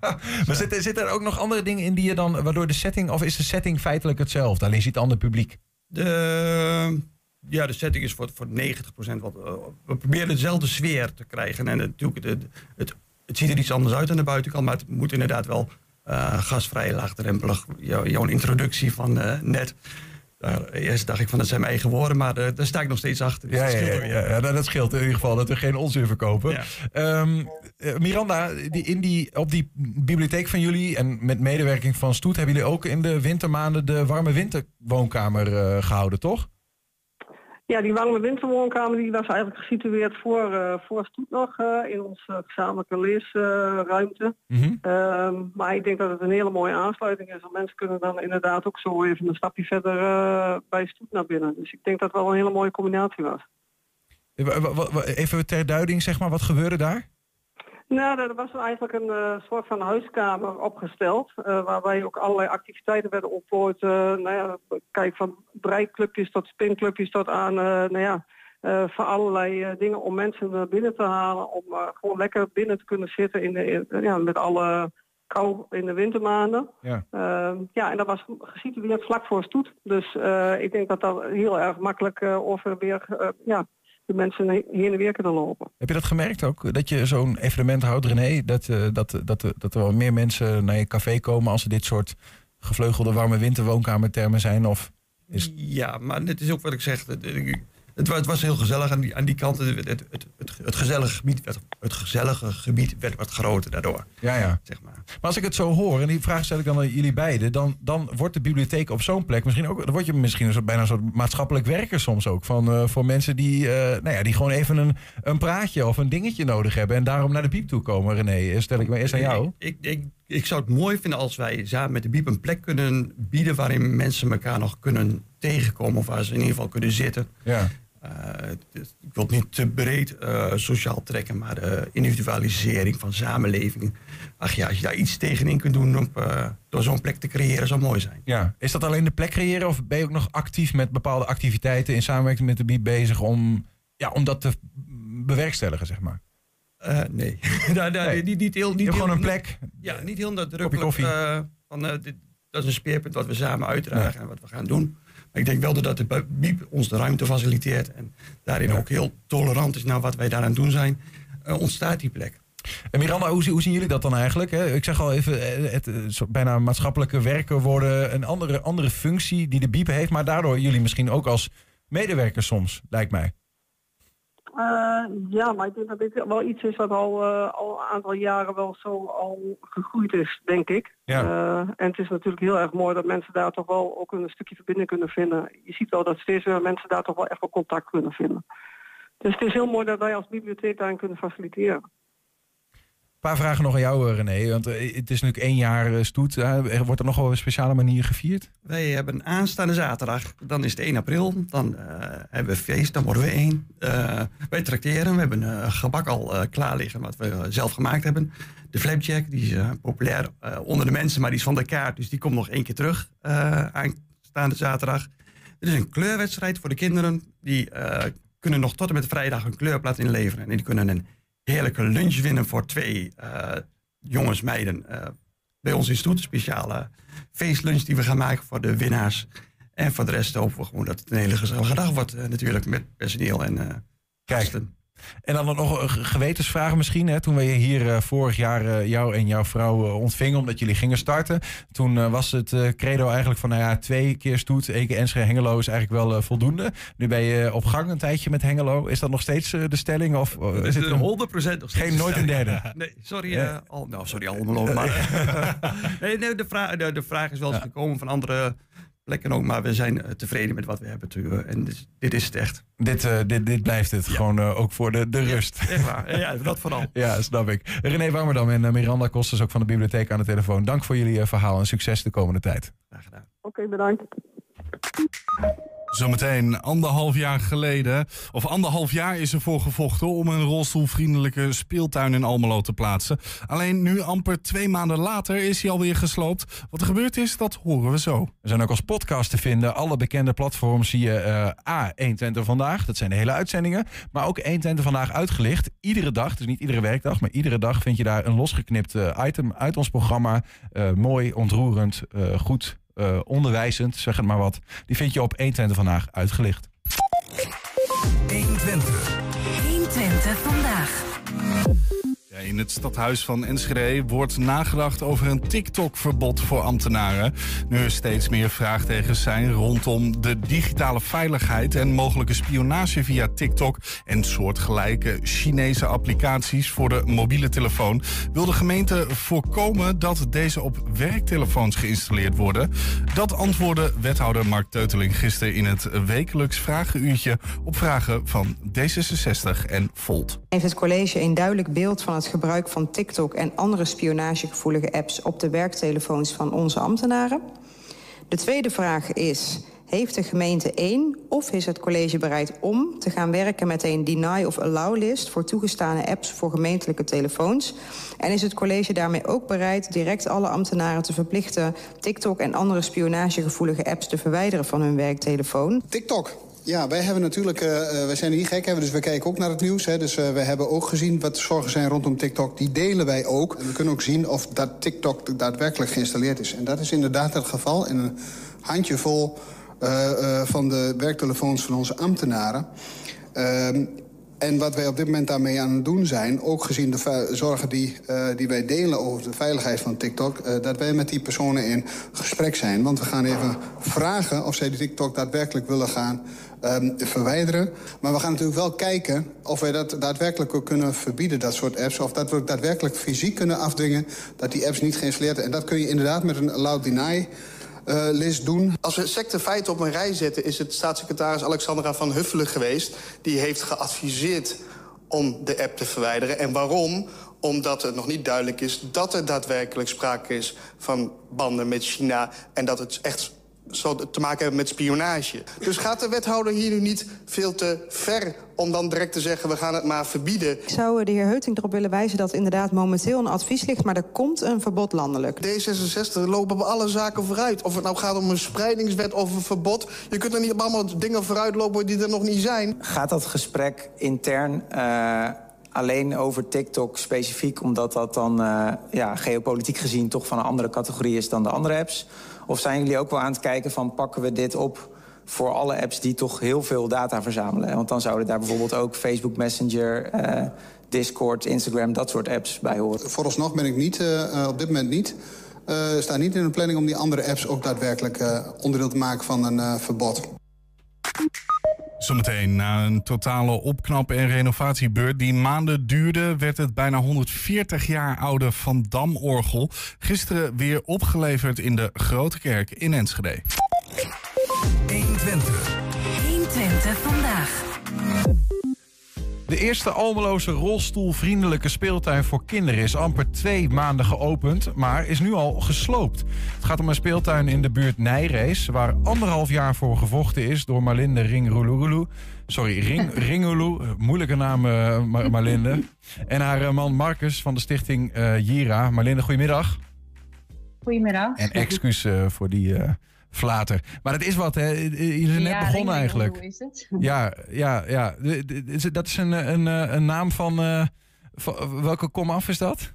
Maar zitten zit er ook nog andere dingen in die je dan, waardoor de setting, of is de setting feitelijk hetzelfde? Alleen ziet het ander publiek? De, ja, de setting is voor, voor 90% wat. Uh, we proberen dezelfde sfeer te krijgen. En natuurlijk, het, het, het ziet er iets anders uit aan de buitenkant, maar het moet inderdaad wel uh, gasvrij, laagdrempelig. Jou, jouw introductie van uh, net. Daar, eerst dacht ik van dat zijn mijn eigen woorden, maar uh, daar sta ik nog steeds achter. Dus ja, dat, scheelt ja, ja, ja, dat scheelt in ieder geval dat we geen onzin verkopen. Um, Miranda, die, in die, op die bibliotheek van jullie en met medewerking van Stoet hebben jullie ook in de wintermaanden de warme winterwoonkamer gehouden, toch? Ja, die warme winterwoonkamer die was eigenlijk gesitueerd voor, uh, voor Stoet nog uh, in onze gezamenlijke leesruimte. Uh, mm -hmm. maar ik denk dat het een hele mooie aansluiting is. Want mensen kunnen dan inderdaad ook zo even een stapje verder eh, bij Stoet naar binnen. Dus ik denk dat het wel een hele mooie combinatie was. Even ter duiding, zeg maar, wat gebeurde daar? Nou, er was eigenlijk een uh, soort van huiskamer opgesteld, uh, waarbij ook allerlei activiteiten werden ontplooid. Uh, nou ja, kijk van breiklubjes tot spinclubjes tot aan, nou ja, voor allerlei dingen om mensen binnen te halen, om gewoon lekker binnen te kunnen zitten in de, in, ja, met alle kou in de wintermaanden. Ja, ehm, ja en dat was gesitueerd vlak voor Stoet. Dus ik denk dat dat heel erg makkelijk over weer, ja, de mensen heen en weer kunnen lopen. Heb je dat gemerkt ook? Dat je zo'n evenement houdt, René? Dat, uh, dat, dat, dat er wel meer mensen naar je café komen als er dit soort gevleugelde warme winterwoonkamertermen zijn? Of is... Ja, maar het is ook wat ik zeg. Het, was, het was heel gezellig aan die, aan die kant. Het, het, het, het, gezellige gebied werd, het gezellige gebied werd wat groter daardoor. Ja, ja. Zeg maar. maar als ik het zo hoor, en die vraag stel ik dan aan jullie beiden, dan, dan wordt de bibliotheek op zo'n plek misschien ook, dan word je misschien een soort, bijna een soort maatschappelijk werker soms ook. Van, uh, voor mensen die, uh, nou ja, die gewoon even een, een praatje of een dingetje nodig hebben en daarom naar de biep toe komen. René, stel ik me eerst aan jou. Ik, ik, ik, zou het mooi vinden als wij samen met de biep een plek kunnen bieden waarin mensen elkaar nog kunnen tegenkomen of waar ze in ieder geval kunnen zitten. Ja. Uh, ik wil het niet te breed uh, sociaal trekken, maar de individualisering van samenleving. Ach ja, als je daar iets tegenin kunt doen uh, door zo'n plek te creëren, zou mooi zijn. Ja. Is dat alleen de plek creëren of ben je ook nog actief met bepaalde activiteiten in samenwerking met de BIEB bezig om, ja, om dat te bewerkstelligen, zeg maar? nee. nee. Niet, niet heel, niet gewoon een plek? Ja, niet heel nadrukkelijk. van, dit, dat is een speerpunt wat we samen uitdragen en wat we gaan doen ik denk wel dat de BIEB ons de ruimte faciliteert en daarin ook heel tolerant is naar wat wij daaraan doen zijn, uh, ontstaat die plek. En Miranda, hoe, hoe, zien jullie dat dan eigenlijk? Ik zeg al even, eh, het, het eh, bijna maatschappelijke werken worden een andere, andere functie die de BIEB heeft, maar daardoor jullie misschien ook als medewerkers soms, lijkt mij. Uh, ja, maar ik denk dat dit wel iets is wat al, uh, al een aantal jaren wel zo al gegroeid is, denk ik. Ja. Uh, en het is natuurlijk heel erg mooi dat mensen daar toch wel ook een stukje verbinding kunnen vinden. Je ziet wel dat steeds meer mensen daar toch wel echt wel contact kunnen vinden. Dus het is heel mooi dat wij als bibliotheek daarin kunnen faciliteren paar vragen nog aan jou, eh, René. Want eh, het is nu één jaar eh, stoet. wordt er nog wel een speciale manier gevierd? Wij hebben aanstaande zaterdag, dan is het 1 april. Dan hebben we feest, dan worden we één. wij tracteren, we hebben een gebak al klaar liggen wat we zelf gemaakt hebben. De flapjack, die is populair onder de mensen, maar die is van de kaart. Dus die komt nog één keer terug aanstaande zaterdag. Er is een kleurwedstrijd voor de kinderen. Die kunnen nog tot en met vrijdag een kleurplaat inleveren. En die kunnen een heerlijke lunch winnen voor twee uh, jongens, meiden. Uh, bij ons in Stoet, een speciale feestlunch die we gaan maken voor de winnaars. En voor de rest hopen we gewoon dat het een hele gezellige dag wordt. Uh, natuurlijk met personeel en gasten. En dan nog een gewetensvraag misschien. Hè? Toen we hier uh, vorig jaar uh, jou en jouw vrouw uh, ontvingen, omdat jullie gingen starten. Toen was het credo eigenlijk van, nou ja, twee keer stoet, één keer Enschede Hengelo is eigenlijk wel voldoende. Nu ben je op gang een tijdje met Hengelo. Is dat nog steeds de stelling? Of is het 100% nog steeds Geen nooit een derde? nee, sorry. al, nou, sorry, allemaal. Maar, nee, nee, de, vraag, de, de vraag is wel eens gekomen van andere plekken ook. Maar we zijn eh, tevreden met wat we hebben. Te, en dit, dit, is het echt. Dit, uh, dit, dit blijft het. Gewoon uh, ook voor de, de rust. Ja, echt waar. Ja, dat vooral. ja, snap ik. René Warmerdam en Miranda Kosters ook van de bibliotheek aan de telefoon. Dank voor jullie verhaal en succes de komende tijd. Graag gedaan. Oké, bedankt. Zometeen anderhalf jaar geleden, of anderhalf jaar is ervoor gevochten om een rolstoelvriendelijke speeltuin in Almelo te plaatsen. Alleen nu, amper twee maanden later, is hij alweer gesloopt. Wat er gebeurd is, dat horen we zo. We zijn ook als podcast te vinden. Alle bekende platforms zie je uh, A, 120 vandaag. Dat zijn de hele uitzendingen. Maar ook 120 vandaag uitgelicht. Iedere dag, dus niet iedere werkdag, maar iedere dag vind je daar een losgeknipt uh, item uit ons programma. Uh, mooi, ontroerend, goed uh, onderwijzend, zeg het maar wat. Die vind je op 120 vandaag uitgelicht. 120. 120 vandaag in het stadhuis van Enschede wordt nagedacht over een TikTok-verbod voor ambtenaren. Nu er steeds meer vraagtekens zijn rondom de digitale veiligheid en mogelijke spionage via TikTok en soortgelijke Chinese applicaties voor de mobiele telefoon, wil de gemeente voorkomen dat deze op werktelefoons geïnstalleerd worden. Dat antwoordde wethouder Mark Teuteling gisteren in het wekelijks vragenuurtje op vragen van D66 en Volt. Heeft het college een duidelijk beeld van het gebruik van TikTok en andere spionagegevoelige apps op de werktelefoons van onze ambtenaren? De tweede vraag is, heeft de gemeente één of is het college bereid om te gaan werken met een deny of allow list voor toegestane apps voor gemeentelijke telefoons? En is het college daarmee ook bereid direct alle ambtenaren te verplichten TikTok en andere spionagegevoelige apps te verwijderen van hun werktelefoon? TikTok. Ja, wij hebben natuurlijk, uh, wij zijn niet gek, dus we kijken ook naar het nieuws. Hè, dus uh, we hebben ook gezien wat de zorgen zijn rondom TikTok. Die delen wij ook. En we kunnen ook zien of dat TikTok daadwerkelijk geïnstalleerd is. En dat is inderdaad het geval in een handjevol uh, van de werktelefoons van onze ambtenaren. Ehm, En wat wij op dit moment daarmee aan het doen zijn... ook gezien de zorgen die, die wij delen over de veiligheid van TikTok... Dat wij met die personen in gesprek zijn. Want we gaan even vragen of zij TikTok daadwerkelijk willen gaan um, verwijderen. Maar we gaan natuurlijk wel kijken of wij dat daadwerkelijk ook kunnen verbieden, dat soort apps. Of dat we daadwerkelijk fysiek kunnen afdwingen dat die apps niet geïnstalleerd. En dat kun je inderdaad met een loud deny... Uh, list doen. Als we secte feiten op een rij zetten... is het staatssecretaris Alexandra van Huffelen geweest... die heeft geadviseerd om de app te verwijderen. En waarom? Omdat het nog niet duidelijk is dat er daadwerkelijk sprake is... van banden met China en dat het echt zal te maken hebben met spionage. Dus gaat de wethouder hier nu niet veel te ver om dan direct te zeggen... we gaan het maar verbieden? Ik zou eh, de heer Heuting erop willen wijzen dat inderdaad momenteel een advies ligt... maar er komt een verbod landelijk. D66 lopen op alle zaken vooruit. Of het nou gaat om een spreidingswet of een verbod. Je kunt er niet op allemaal dingen vooruit lopen die er nog niet zijn. Gaat dat gesprek intern... Uh alleen over TikTok specifiek... omdat dat dan uh, ja, geopolitiek gezien toch van een andere categorie is dan de andere apps? Of zijn jullie ook wel aan het kijken van pakken we dit op voor alle apps die toch heel veel data verzamelen? Want dan zouden daar bijvoorbeeld ook Facebook Messenger, uh, Discord, Instagram, dat soort apps bij horen. Vooralsnog ben ik niet, uh, op dit moment niet. Uh, staat niet in de planning om die andere apps ook daadwerkelijk onderdeel te maken van een verbod. Zometeen, na een totale opknap- en renovatiebeurt die maanden duurde, werd het bijna 140 jaar oude Van Dam-orgel gisteren weer opgeleverd in de Grote Kerk in Enschede. De eerste Almeloze rolstoelvriendelijke speeltuin voor kinderen is amper twee maanden geopend, maar is nu al gesloopt. Het gaat om een speeltuin in de buurt Nijrees, waar anderhalf jaar voor gevochten is door Marlinde Ringrululu. Sorry, Ring, Ringulu, moeilijke naam uh, Marlinde. En haar eh, man Marcus van de stichting uh, Jira. Marlinde, goedemiddag. Goedemiddag. En excuus voor die Flater. Maar het is wat, hè? Je is net begonnen eigenlijk. Hoe is het? Ja, ja, ja. Dat is een, een, een naam van, uh, van welke komaf is dat?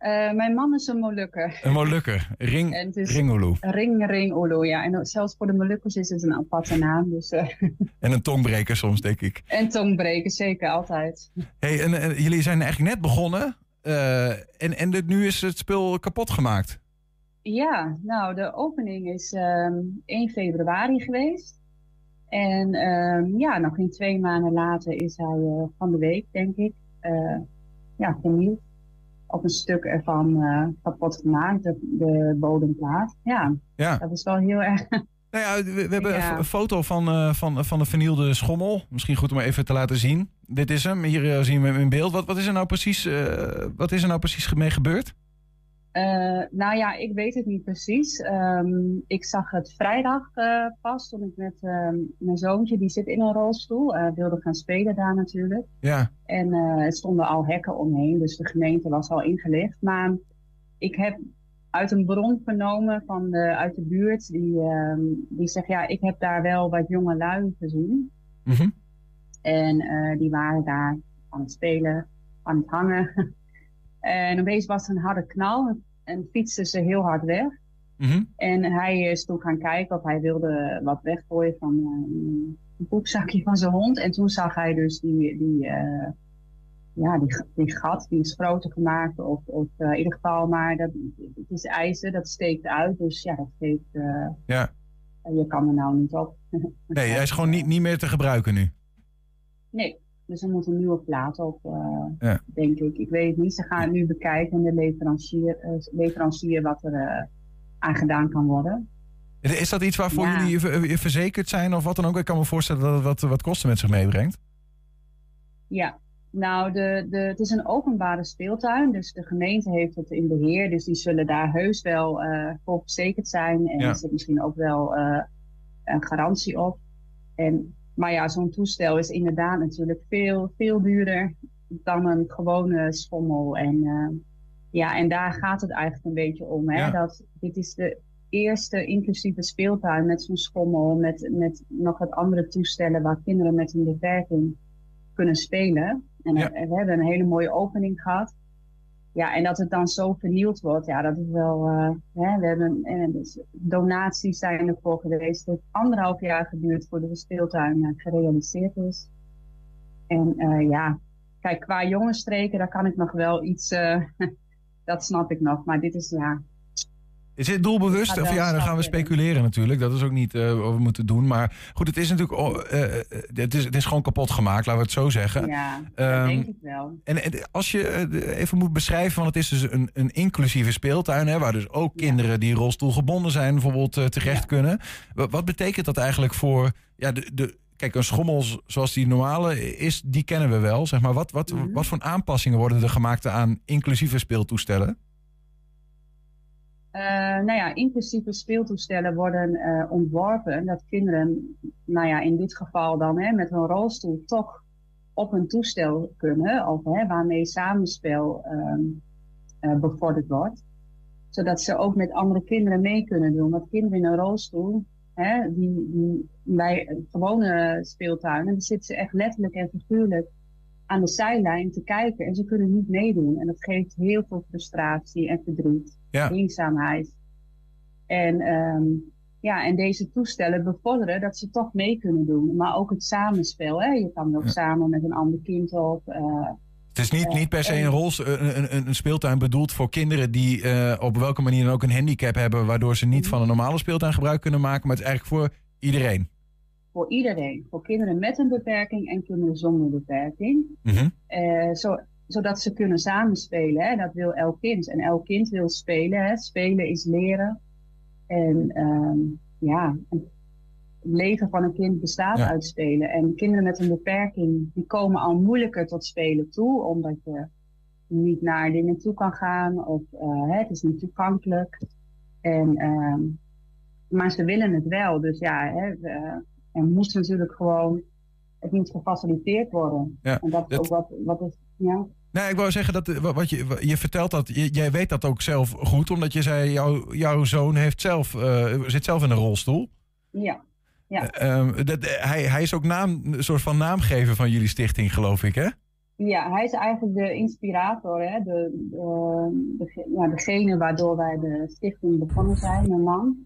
Uh, mijn man is een Molukker. Een Molukker. Ring, Ringolo. Ring Ringolo, ja. En zelfs voor de Molukkers is het een aparte naam. Dus, uh. En een tongbreker soms, denk ik. En tongbreker, zeker, altijd. hey, en, en, jullie zijn eigenlijk net begonnen. en, en nu is het spul kapot gemaakt. Ja, nou, de opening is um, ehm, 1 februari geweest. En um, ja, nog geen twee maanden later is hij uh, van de week, denk ik, uh, ja, vernieuwd. Op een stuk ervan uh, kapot gemaakt, de, de bodemplaat. Ja, ja, dat is wel heel erg... Nou ja, we, we hebben ja. een foto van, van, van de vernielde schommel. Misschien goed om even te laten zien. Dit is hem. Hier zien we hem in beeld. Wat, wat is er nou precies, wat is er nou precies mee gebeurd? Uh, nou ja, ik weet het niet precies. Um, ik zag het vrijdag uh, pas toen ik met uh, mijn zoontje, die zit in een rolstoel, uh, wilde gaan spelen daar natuurlijk. Ja. En er stonden al hekken omheen, dus de gemeente was al ingelicht. Maar ik heb uit een bron vernomen van de, uit de buurt, die, um, die zegt ja, ik heb daar wel wat jonge lui gezien. Mm -hmm. En die waren daar aan het spelen, aan het hangen. En opeens was er een harde knal en fietste ze heel hard weg. Mm En hij is toen gaan kijken of hij wilde wat weggooien van uh, een poepzakje van zijn hond. En toen zag hij dus die, die, uh, ja, die, die gat, die is groter gemaakt. Of, of uh, in ieder geval, maar dat, het is ijzer, dat steekt uit. Dus ja, dat geeft... ja. Je kan er nou niet op. nee, hij is gewoon niet, niet meer te gebruiken nu? Nee, dus er moet een nieuwe plaat op, uh, denk ik. Ik weet het niet. Ze gaan nu bekijken, de leverancier, uh, leverancier wat er uh, aan gedaan kan worden. Is dat iets waarvoor ja. jullie verzekerd zijn of wat dan ook? Ik kan me voorstellen dat het wat, wat kosten met zich meebrengt. Ja, nou, de, de, het is een openbare speeltuin, dus de gemeente heeft het in beheer. Dus die zullen daar heus wel voor verzekerd zijn. En ja. er zit misschien ook wel een garantie op. En maar ja, zo'n toestel is inderdaad natuurlijk veel, veel duurder dan een gewone schommel. En, uh, ja, en daar gaat het eigenlijk een beetje om. Hè? Ja. Dat, dit is de eerste inclusieve speeltuin met zo'n schommel, met, met nog wat andere toestellen waar kinderen met een beperking kunnen spelen. En ja. we hebben een hele mooie opening gehad. Ja, en dat het dan zo vernield wordt, ja, dat is wel. Uh, hè, we hebben en dus donaties zijn ervoor geweest. Het heeft anderhalf jaar geduurd voordat de speeltuin uh, gerealiseerd is. En ja, kijk, qua jongensstreken, daar kan ik nog wel iets, dat snap ik nog. Maar dit is ja, is dit doelbewust? Of ja, dan gaan we speculeren natuurlijk. Dat is ook niet uh, wat we moeten doen. Maar goed, het is natuurlijk. Oh, uh, het, is, het is gewoon kapot gemaakt, laten we het zo zeggen. Ja, um, denk ik wel. En, als je even moet beschrijven, van het is dus een, een inclusieve speeltuin, hè, waar dus ook kinderen die rolstoelgebonden zijn, bijvoorbeeld terecht kunnen. Wat, wat, betekent dat eigenlijk voor ja, de, de, kijk, een schommel zoals die normale is, die kennen we wel. Zeg maar. wat, wat, mm -hmm. wat voor aanpassingen worden er gemaakt aan inclusieve speeltoestellen? Uh, nou ja, inclusieve speeltoestellen worden uh, ontworpen. Dat kinderen, nou ja, in dit geval dan hè, met een rolstoel toch op een toestel kunnen. Of hè, waarmee samenspel um, bevorderd wordt. Zodat ze ook met andere kinderen mee kunnen doen. Want kinderen in een rolstoel, hè, die, bij gewone speeltuinen, zitten ze echt letterlijk en figuurlijk aan de zijlijn te kijken. En ze kunnen niet meedoen. En dat geeft heel veel frustratie en verdriet ja. eenzaamheid. En, um, ja, en deze toestellen bevorderen dat ze toch mee kunnen doen. Maar ook het samenspel. Hè? Je kan ook samen met een ander kind op. Uh, het is niet, niet per se een, rol, een, een, een speeltuin bedoeld voor kinderen die uh, op welke manier dan ook een handicap hebben, waardoor ze niet mhm. van een normale speeltuin gebruik kunnen maken. Maar het is eigenlijk voor iedereen. Voor iedereen. Voor kinderen met een beperking en kinderen zonder beperking. Mm -hmm. uh, zo, zodat ze kunnen samenspelen. Hè? Dat wil elk kind. En elk kind wil spelen. Hè? Spelen is leren. En um, ja, het leven van een kind bestaat uit spelen. En kinderen met een beperking, die komen al moeilijker tot spelen toe, omdat je niet naar dingen toe kan gaan of uh, hè, het is niet toegankelijk. En, um, maar ze willen het wel. Dus ja, hè, er moet natuurlijk gewoon, het moet gefaciliteerd worden. Ja, en dat ook wat, wat is, ja. Nee, ik wou zeggen dat wat je, je vertelt dat, jij weet dat ook zelf goed, omdat je zei, jouw, jouw zoon heeft zelf, uh, zit zelf in een rolstoel. Ja. ja. Uh, dat, hij, hij is ook naam, een soort van naamgever van jullie stichting, geloof ik, hè? Ja, hij is eigenlijk de inspirator, hè? De, de, de ja, degene waardoor wij de stichting begonnen zijn, mijn man.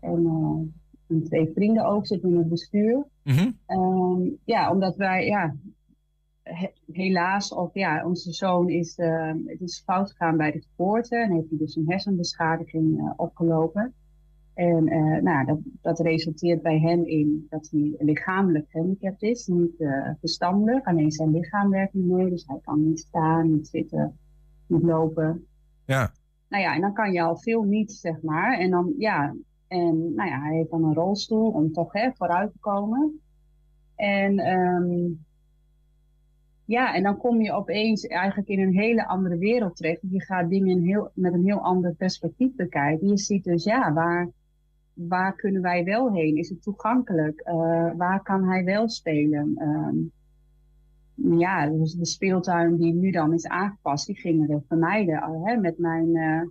En, uh, en twee vrienden ook zitten in het bestuur. Mm -hmm. ja, omdat wij, ja, helaas, of ja, onze zoon is, uh, het is fout gegaan bij de geboorte en heeft hij dus een hersenbeschadiging uh, opgelopen. En uh, nou, dat, dat resulteert bij hem in dat hij lichamelijk gehandicapt is, niet verstandelijk. Alleen zijn lichaam werkt niet mee, dus hij kan niet staan, niet zitten, niet lopen. Ja. Nou ja, en dan kan je al veel niet, zeg maar. En dan, ja, en nou ja, hij heeft dan een rolstoel om toch hè, vooruit te komen. En um, ja, en dan kom je opeens eigenlijk in een hele andere wereld terecht. Je gaat dingen heel, met een heel ander perspectief bekijken. Je ziet dus, ja, waar, waar kunnen wij wel heen? Is het toegankelijk? Uh, waar kan hij wel spelen? Um, ja, dus de speeltuin die nu dan is aangepast, die gingen we vermijden. Hè, met mijn... Uh,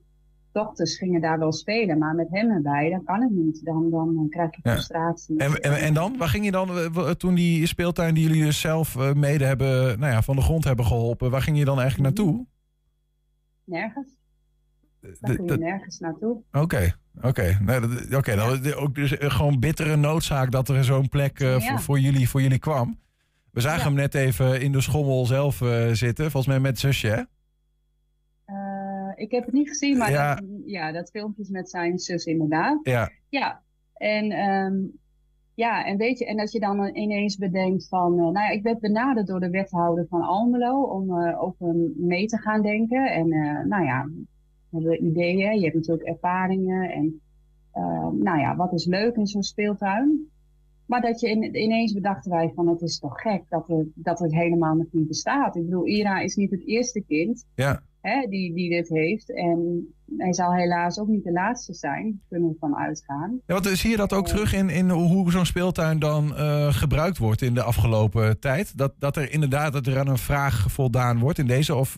dochters gingen daar wel spelen, maar met hem erbij, dan kan het niet. Dan, dan krijg je frustratie. En, en, en, dan? Waar ging je dan, toen die speeltuin die jullie dus zelf eh, mede hebben, nou ja, van de grond hebben geholpen, waar ging je dan eigenlijk naartoe? Nergens. Daar ging je nergens naartoe. Oké, oké. Nee, oké, dan ook dus eh, gewoon bittere noodzaak dat er zo'n plek uh, voor, voor, jullie, voor jullie kwam. We zagen hem net even in de schommel zelf zitten, volgens mij met zusje, hè? Ik heb het niet gezien, maar ja. Dat, ja, dat filmpje is met zijn zus inderdaad. Ja. Ja, en, um, ja, en weet je, en dat je dan ineens bedenkt van, uh, nou ja, ik werd benaderd door de wethouder van Almelo om uh, over mee te gaan denken. En uh, nou ja, we hebben ideeën, je hebt natuurlijk ervaringen en ehm, nou ja, wat is leuk in zo'n speeltuin? Maar dat je in, ineens bedachten wij van het is toch gek dat, het dat het helemaal nog niet bestaat. Ik bedoel, Ira is niet het eerste kind. Ja hè, die, die dit heeft. En hij zal helaas ook niet de laatste zijn, kunnen we van uitgaan. Ja, want zie je dat ook terug in, in hoe zo'n speeltuin dan uh, gebruikt wordt in de afgelopen tijd? Dat, dat er inderdaad dat er aan een vraag voldaan wordt in deze? Of...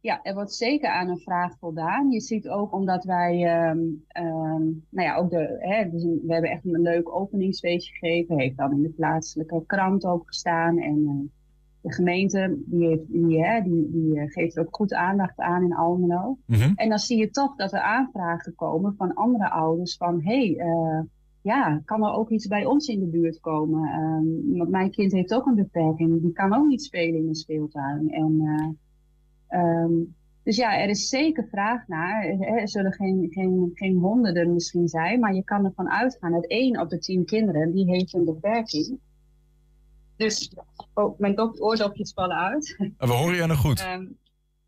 Ja, er wordt zeker aan een vraag voldaan. Je ziet ook omdat wij, um, um, nou ja, ook de, hè, dus we hebben echt een leuk openingsfeestje gegeven. Heeft dan in de plaatselijke krant ook gestaan. En de gemeente die, heeft, die, hè, die, die eh, geeft ook goed aandacht aan in Almelo. Mhm. En dan zie je toch dat er aanvragen komen van andere ouders van hé, hey, uh, ja, kan er ook iets bij ons in de buurt komen? Um, want mijn kind heeft ook een beperking. Die kan ook niet spelen in een speeltuin. En, uh, dus ja, er is zeker vraag naar. Er zullen geen, geen, geen honderden misschien zijn, maar je kan ervan uitgaan dat één op de tien kinderen die heeft een beperking. Dus oh, mijn oordopjes vallen uit. We horen je nog goed. Um,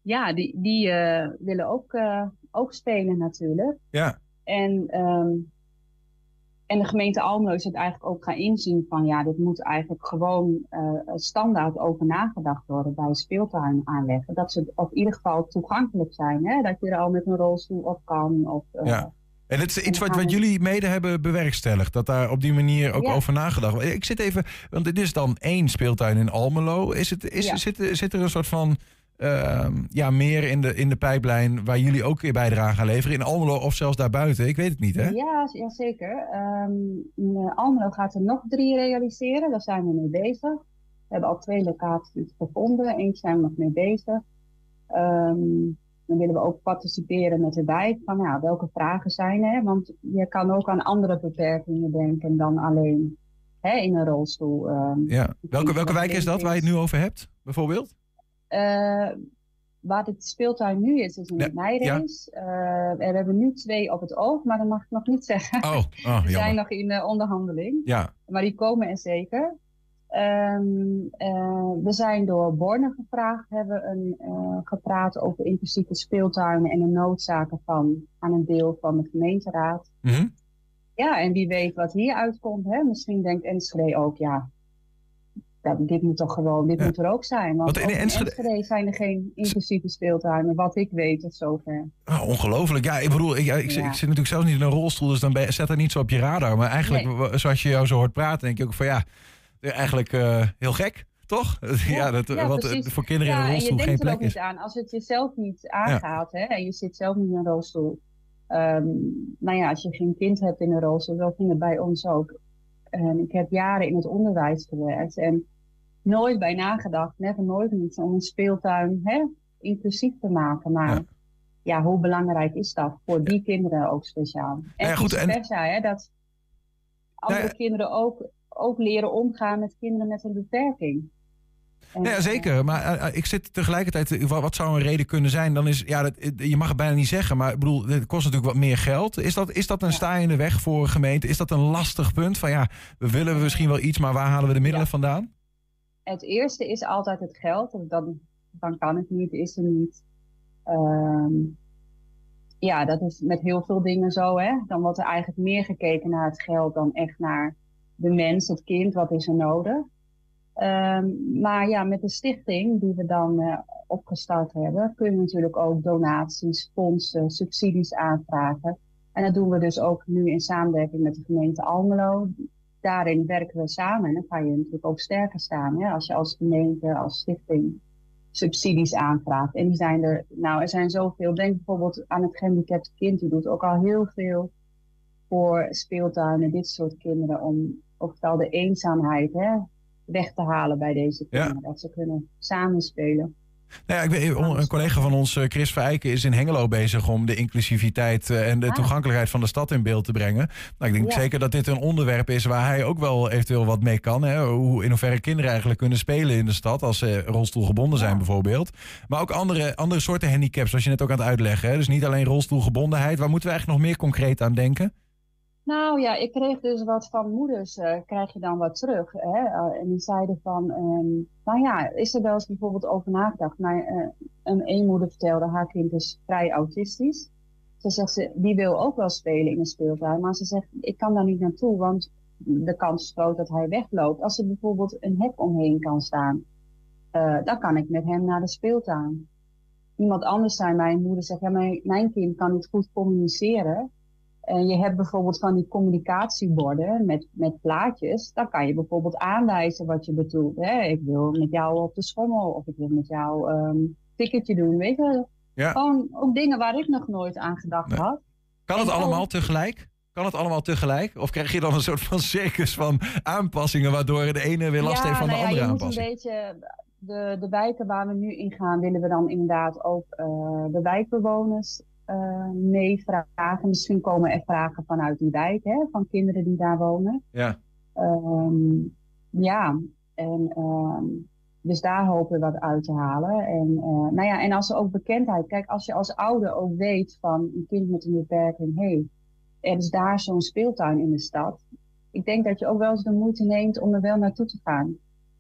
ja, die, die uh, willen ook, uh, ook spelen natuurlijk. Ja. En um, en de gemeente Almelo is het eigenlijk ook gaan inzien van ja, dit moet eigenlijk gewoon uh, standaard over nagedacht worden bij speeltuin aanleggen. Dat ze op ieder geval toegankelijk zijn. Hè? Dat je er al met een rolstoel op kan. Of, ja. En het is iets wat, wat jullie mede hebben bewerkstelligd. Dat daar op die manier ook ja. over nagedacht wordt. Ik zit even, want dit is dan één speeltuin in Almelo. Is het, is, ja. zit, zit er een soort van uh, ja, meer in de, in de pijplijn waar jullie ook weer bijdrage aan leveren? In Almelo of zelfs daarbuiten? Ik weet het niet, hè? Ja, ja zeker. Um, in Almelo gaat er nog drie realiseren. Daar zijn we mee bezig. We hebben al twee locaties gevonden. Eentje zijn we nog mee bezig. Um, dan willen we ook participeren met de wijk. Van ja, welke vragen zijn er? Want je kan ook aan andere beperkingen denken dan alleen hè, in een rolstoel. Um, ja. Welke, welke wijk is dat waar je het nu over hebt, bijvoorbeeld? Uh, waar het speeltuin nu is, is in het Nijreis. Ja. Uh, we hebben nu twee op het oog, maar dat mag ik nog niet zeggen. Oh, oh, We zijn nog in uh, onderhandeling. Ja. Maar die komen er zeker. Um, we zijn door Borne gevraagd, hebben een, gepraat over inclusieve speeltuinen en de noodzaken van aan een deel van de gemeenteraad. Mm -hmm. Ja, en wie weet wat hier uitkomt. Hè? Misschien denkt Enschede ook, ja, ja, dit moet toch gewoon, dit ja. moet er ook zijn. Want in, in Enschede... Enschede... zijn er geen inclusieve speeltuinen, wat ik weet tot zover. Oh, ongelooflijk. Ja, ik bedoel, ik, ik, ik, ja. ik, zit natuurlijk zelfs niet in een rolstoel, dus dan ben, zet er niet zo op je radar. Maar eigenlijk, nee. zoals je jou zo hoort praten, denk je ook van ja, eigenlijk uh, heel gek. Toch? Ja, ja dat, ja, wat precies. voor kinderen in een rolstoel geen plek er ook is. Niet aan. Als het jezelf niet aangaat hè, en je zit zelf niet in een rolstoel. Um, nou ja, als je geen kind hebt in een rolstoel, zo ging het bij ons ook. En ik heb jaren in het onderwijs gewerkt en nooit bij nagedacht, never nooit niet, om een speeltuin hè, inclusief te maken. Maar ja. hoe belangrijk is dat voor die kinderen ook speciaal? En ja, goed, vice versa, hè, dat andere ja, kinderen ook, ook leren omgaan met kinderen met een beperking. En, ja, zeker. Maar uh, ik zit tegelijkertijd, wat zou een reden kunnen zijn? Dan is, ja, dat, je mag het bijna niet zeggen, maar ik bedoel, het kost natuurlijk wat meer geld. Is dat, is dat een ja. staaiende weg voor gemeenten? Is dat een lastig punt? Van ja, we willen misschien wel iets, maar waar halen we de middelen ja. vandaan? Het eerste is altijd het geld. Dan, dan kan het niet, is er niet. Um, ja, dat is met heel veel dingen zo. Hè? Dan wordt er eigenlijk meer gekeken naar het geld dan echt naar de mens, het kind, wat is er nodig. Um, maar ja, met de stichting die we dan uh, opgestart hebben, kunnen we natuurlijk ook donaties, fondsen, subsidies aanvragen. En dat doen we dus ook nu in samenwerking met de gemeente Almelo. Daarin werken we samen en dan kan je natuurlijk ook sterker staan. Hè? Als je als gemeente, als stichting subsidies aanvraagt. En die zijn er, nou er zijn zoveel. Denk bijvoorbeeld aan het gehandicapte kind. Die doet ook al heel veel voor speeltuinen, dit soort kinderen. Om ofwel de eenzaamheid hè, weg te halen bij deze kinderen. Ja. Dat ze kunnen samenspelen. Nou ja, ik weet, een collega van ons, Chris Verijken, is in Hengelo bezig om de inclusiviteit en de ah. toegankelijkheid van de stad in beeld te brengen. Nou, ik denk ja. zeker dat dit een onderwerp is waar hij ook wel eventueel wat mee kan. Hè? Hoe, in hoeverre kinderen eigenlijk kunnen spelen in de stad als ze rolstoelgebonden zijn ja. bijvoorbeeld. Maar ook andere, andere soorten handicaps, zoals je net ook aan het uitleggen. Hè? Dus niet alleen rolstoelgebondenheid. Waar moeten we eigenlijk nog meer concreet aan denken? Nou ja, ik kreeg dus wat van moeders, uh, krijg je dan wat terug. Hè? Uh, en die zeiden van, um, nou ja, is er wel eens bijvoorbeeld over nagedacht? Maar uh, een eenmoeder vertelde, haar kind is vrij autistisch. Ze zegt, ze, die wil ook wel spelen in een speeltuin. Maar ze zegt, ik kan daar niet naartoe, want de kans is groot dat hij wegloopt. Als er bijvoorbeeld een hek omheen kan staan, dan kan ik met hem naar de speeltuin. Iemand anders zei, mijn moeder zegt, ja, mijn, mijn kind kan niet goed communiceren. En je hebt bijvoorbeeld van die communicatieborden met, met plaatjes. Dan kan je bijvoorbeeld aanwijzen wat je bedoelt. Hè? Ik wil met jou op de schommel of ik wil met jou een um, ticketje doen. Weet je, ja. gewoon ook dingen waar ik nog nooit aan gedacht nee. had. Kan het en allemaal ook... tegelijk? Kan het allemaal tegelijk? Of krijg je dan een soort van circus van aanpassingen waardoor de ene weer last ja, heeft van nou de andere ja, je aanpassing? Moet een beetje, de, de wijken waar we nu in gaan, willen we dan inderdaad ook uh, de wijkbewoners meevragen. Misschien komen er vragen vanuit die wijk, hè, van kinderen die daar wonen. Ja. Ehm, ja, en ehm, dus daar hopen we wat uit te halen. En, nou ja, en als er ook bekendheid, kijk, als je als ouder ook weet van een kind met een beperking, hé, hey, er is daar zo'n speeltuin in de stad. Ik denk dat je ook wel eens de moeite neemt om er wel naartoe te gaan.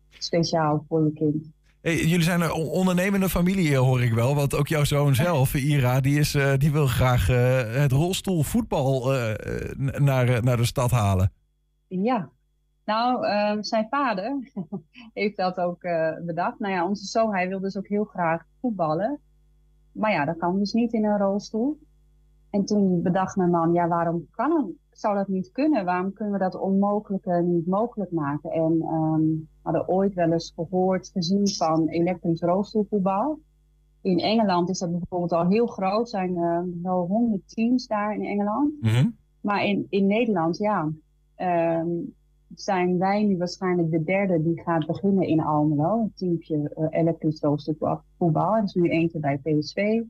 Speciaal voor je kind. Hey, jullie zijn een ondernemende familie, hoor ik wel. Want ook jouw zoon zelf, Ira, die, is, uh, die wil graag uh, het rolstoelvoetbal uh, naar, naar de stad halen. Ja, nou, ehm, zijn vader heeft dat ook bedacht. Nou ja, onze zoon, hij wil dus ook heel graag voetballen. Maar ja, dat kan dus niet in een rolstoel. En toen bedacht mijn man, ja, waarom kan zou dat niet kunnen? Waarom kunnen we dat onmogelijke niet mogelijk maken? En um, hadden ooit wel eens gehoord, gezien van elektrisch rolstoelvoetbal. In Engeland is dat bijvoorbeeld al heel groot. Er zijn uh, wel honderd teams daar in Engeland. Mm Maar in, in Nederland, ja, um, zijn wij nu waarschijnlijk de derde die gaat beginnen in Almelo. Het teamje uh, elektrisch rolstoelvoetbal. Er is nu eentje bij PSV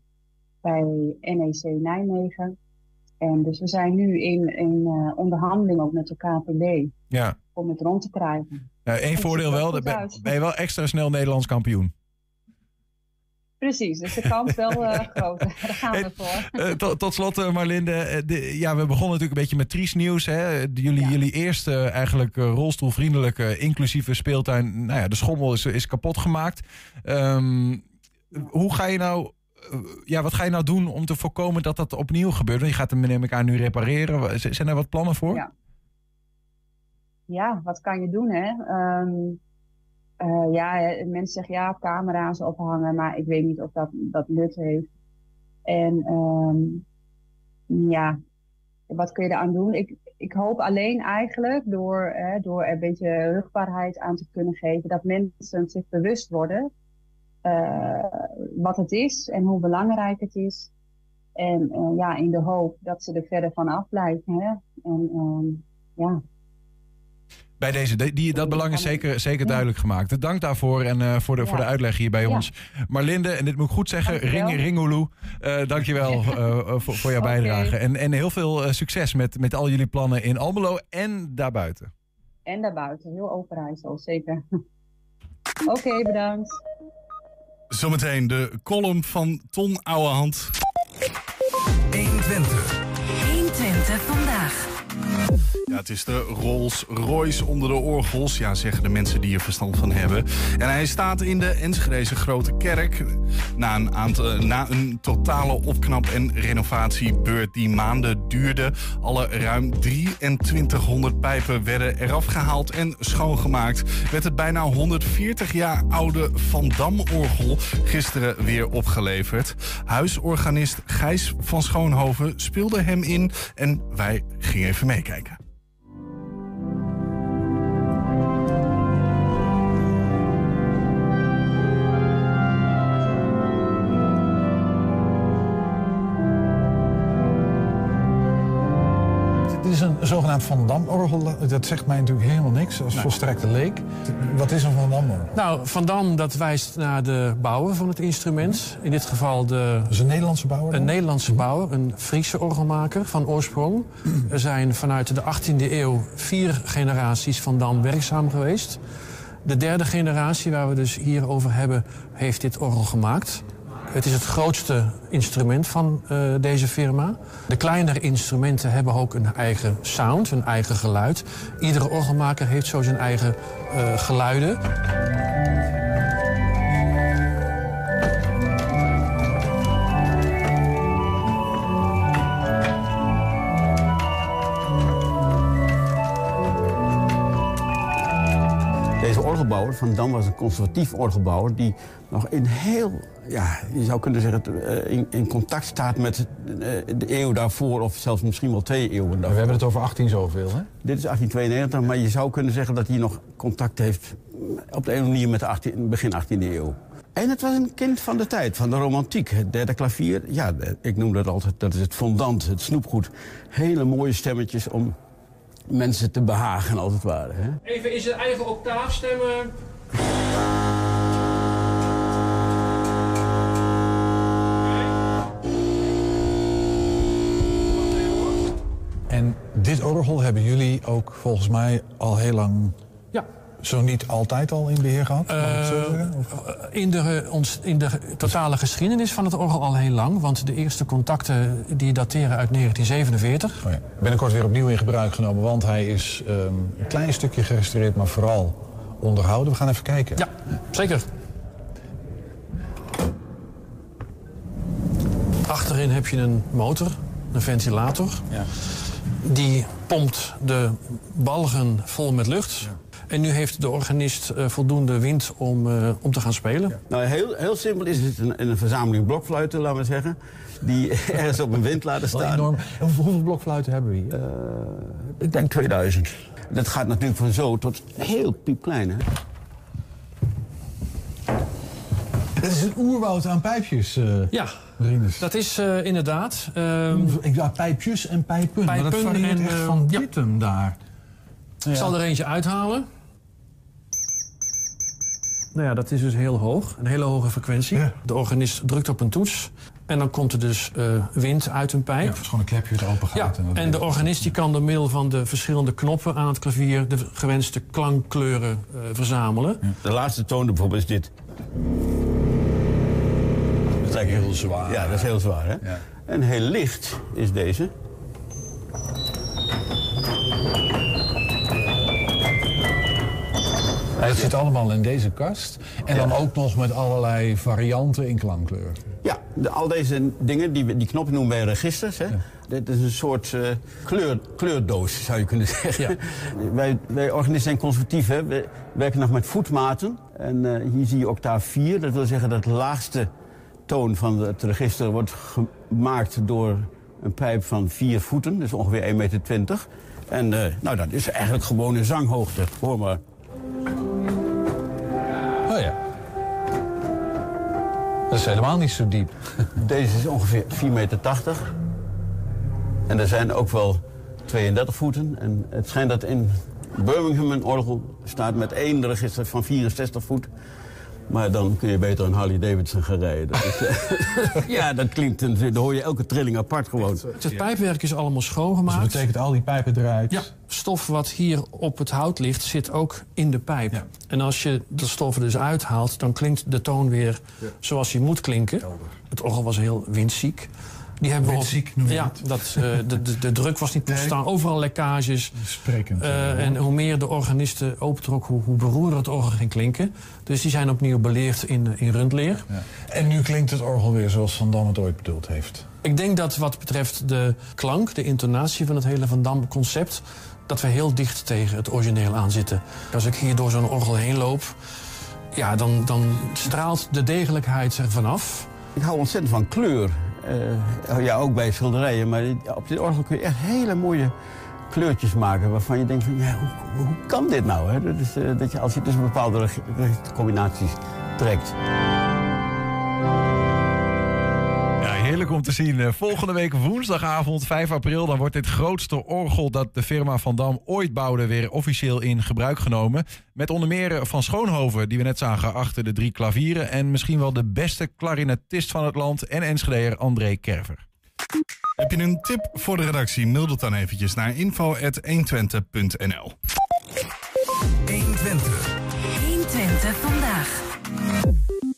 bij NEC Nijmegen. En dus we zijn nu in, in uh, onderhandeling ook met de KPD ja. om het rond te krijgen. Eén voordeel wel, ben, ben, je wel extra snel Nederlands kampioen. Precies, dus de kans wel uh, groot. Daar gaan we voor. Uh, tot, tot slot, Marlinde. De, ja, we begonnen natuurlijk een beetje met triest nieuws. Hè? Jullie, ja. jullie eerste eigenlijk rolstoelvriendelijke inclusieve speeltuin. Nou ja, de schommel is, is kapot gemaakt. Um, hoe ga je nou ja, wat ga je nou doen om te voorkomen dat dat opnieuw gebeurt? Want je gaat hem neem ik aan nu repareren. Zijn er wat plannen voor? Ja, ja wat kan je doen hè? Um, uh, ja, mensen zeggen ja, camera's ophangen, maar ik weet niet of dat, dat nut heeft. En um, ja, wat kun je eraan doen? Ik, ik hoop alleen eigenlijk door, hè, door er een beetje rugbaarheid aan te kunnen geven, dat mensen zich bewust worden uh, wat het is en hoe belangrijk het is. En uh, ja, in de hoop dat ze er verder van afblijven. Hè? En uh, ja. Bij deze, die, dat belang is zeker, zeker duidelijk gemaakt. Dank daarvoor en uh, voor, de, ja. voor de uitleg hier bij ja. ons. Marlinde, en dit moet ik goed zeggen, Ring, Ringoeloe, uh, dankjewel uh, voor, voor jouw bijdrage. Okay. En, en heel veel succes met, met al jullie plannen in Almelo en daarbuiten. En daarbuiten, heel open zo, zeker. Oké, okay, bedankt. Zometeen de column van Ton Ouwehand. Ja, het is de Rolls Royce onder de orgels. Ja, zeggen de mensen die er verstand van hebben. En hij staat in de Enschedeze Grote Kerk. Na een, aantal, na een totale opknap- en renovatiebeurt die maanden duurde. Alle ruim 2300 pijpen werden eraf gehaald en schoongemaakt. Werd het bijna 140 jaar oude Van Dam-orgel gisteren weer opgeleverd. Huisorganist Gijs van Schoonhoven speelde hem in. En wij gingen even meekijken. Zogenaamd Van Dam-orgel. Dat zegt mij natuurlijk helemaal niks als nee. volstrekte leek. Wat is een Van Dam-orgel? Nou, Van Dam dat wijst naar de bouwer van het instrument. In dit geval de... Dat is een Nederlandse bouwer? Een Nederlandse bouwer, een Friese orgelmaker van oorsprong. Er zijn vanuit de 18e eeuw vier generaties Van Dam werkzaam geweest. De derde generatie, waar we dus hier over hebben, heeft dit orgel gemaakt. Het is het grootste instrument van uh, deze firma. De kleinere instrumenten hebben ook een eigen sound, een eigen geluid. Iedere orgelmaker heeft zo zijn eigen uh, geluiden. Orgelbouwer van Dam was een conservatief orgelbouwer... die nog in heel, ja, je zou kunnen zeggen, in, in contact staat met de eeuw daarvoor... of zelfs misschien wel twee eeuwen daarvoor. We hebben het over 18 zoveel, hè? Dit is 1892, maar je zou kunnen zeggen dat hij nog contact heeft... op de een of andere manier met de 18, begin 18e eeuw. En het was een kind van de tijd, van de romantiek. Het derde klavier, ja, ik noem dat altijd, dat is het fondant, het snoepgoed. Hele mooie stemmetjes om mensen te behagen, als het ware. Hè? Even in zijn eigen octaaf stemmen. En dit orgel hebben jullie ook volgens mij al heel lang ja. Zo niet altijd al in beheer gehad? Eh, zeggen? Of- in, de, ons, in de totale geschiedenis van het orgel al heel lang. Want de eerste contacten die dateren uit 1947. Oh ja. Binnenkort weer opnieuw in gebruik genomen, want hij is ehm, een klein stukje gerestaureerd, maar vooral onderhouden. We gaan even kijken. Ja, zeker. Achterin heb je een motor, een ventilator. Die pompt de balgen vol met lucht. En nu heeft de organist eh, voldoende wind om, eh, om te gaan spelen. Nou, heel, heel simpel is het een, een verzameling blokfluiten, laten we zeggen. Die ergens op een wind laten staan. enorm. En hoeveel, hoeveel blokfluiten hebben we hier? Eh, ik denk 2000. Dat gaat natuurlijk van zo tot heel piepklein. Hè? Het is een oerwoud aan pijpjes, eh Ja, Rinus. dat is eh, inderdaad. ehm, Ik ja, pijpjes en pijpen, maar dat varieert en, echt van ja. dit hem daar. Ik zal er eentje uithalen. Nou ja, dat is dus heel hoog. Een hele hoge frequentie. De organist drukt op een toets. En dan komt er dus eh, wind uit een pijp. Ja, het is gewoon een klepje dat open gaat. Ja, en dat en de organist die kan door middel van de verschillende knoppen aan het klavier... de gewenste klankkleuren eh, verzamelen. De laatste toon bijvoorbeeld is dit. Dat is eigenlijk heel zwaar. Ja, dat is heel zwaar. Hè? En heel licht is deze. Het zit allemaal in deze kast. En dan ook nog met allerlei varianten in klankkleur. Ja, de- al deze dingen, die, die knoppen noemen wij registers. Hè? Dit is een soort eh, kleur, kleurdoos, zou je kunnen zeggen. wij, wij organisten zijn conservatief, hè? we werken nog met voetmaten. En eh, hier zie je octaaf 4. Dat wil zeggen dat de laagste toon van het register wordt gemaakt door een pijp van 4 voeten. Dus ongeveer 1,20 meter. En eh, nou, dat is eigenlijk gewoon een zanghoogte. Hoor maar. Dat is helemaal niet zo diep. Deze is ongeveer 4,80 meter. En er zijn ook wel 32 voeten. En het schijnt dat in Birmingham een orgel staat met één register van 64 voet. Maar dan kun je beter een Harley Davidson gaan rijden. Eh, ja, dat klinkt, een- dan hoor je elke trilling apart gewoon. Het pijpwerk is allemaal schoongemaakt. Dus dat betekent al die pijpen eruit. Ja, stof wat hier op het hout ligt, zit ook in de pijp. En als je de stof er dus uithaalt, dan klinkt de toon weer zoals hij moet klinken. Het orgel was heel windziek. Die hebben we Windziek noem je ja, het? dat, eh, de, de, de druk was niet toestaan. Overal lekkages. Sprekend. Eh, en hoe meer de organisten opentrok, hoe, hoe beroerder het orgel ging klinken. Dus die zijn opnieuw beleerd in, in rundleer. Ja. En nu klinkt het orgel weer zoals Van Dam het ooit bedoeld heeft. Ik denk dat wat betreft de klank, de intonatie van het hele Van Dam concept... dat we heel dicht tegen het origineel aan zitten. Als ik hier door zo'n orgel heen loop... Ja, dan, dan straalt de degelijkheid er vanaf. Ik hou ontzettend van kleur. Eh, ja, ook bij schilderijen. Maar op dit orgel kun je echt hele mooie kleurtjes maken... waarvan je denkt van, ja, hoe, kan dit nou? Hè? Eh, dat je, als je dus bepaalde combinaties trekt. Heerlijk om te zien. Eh, Volgende week woensdagavond 5 april... dan wordt dit grootste orgel dat de firma Van Dam ooit bouwde... weer officieel in gebruik genomen. Met onder meer eh, Van Schoonhoven, die we net zagen achter de drie klavieren... en misschien wel de beste klarinetist van het land... en Enschedeer André Kerver. Heb je een tip voor de redactie? Mail dat dan eventjes naar info.120.nl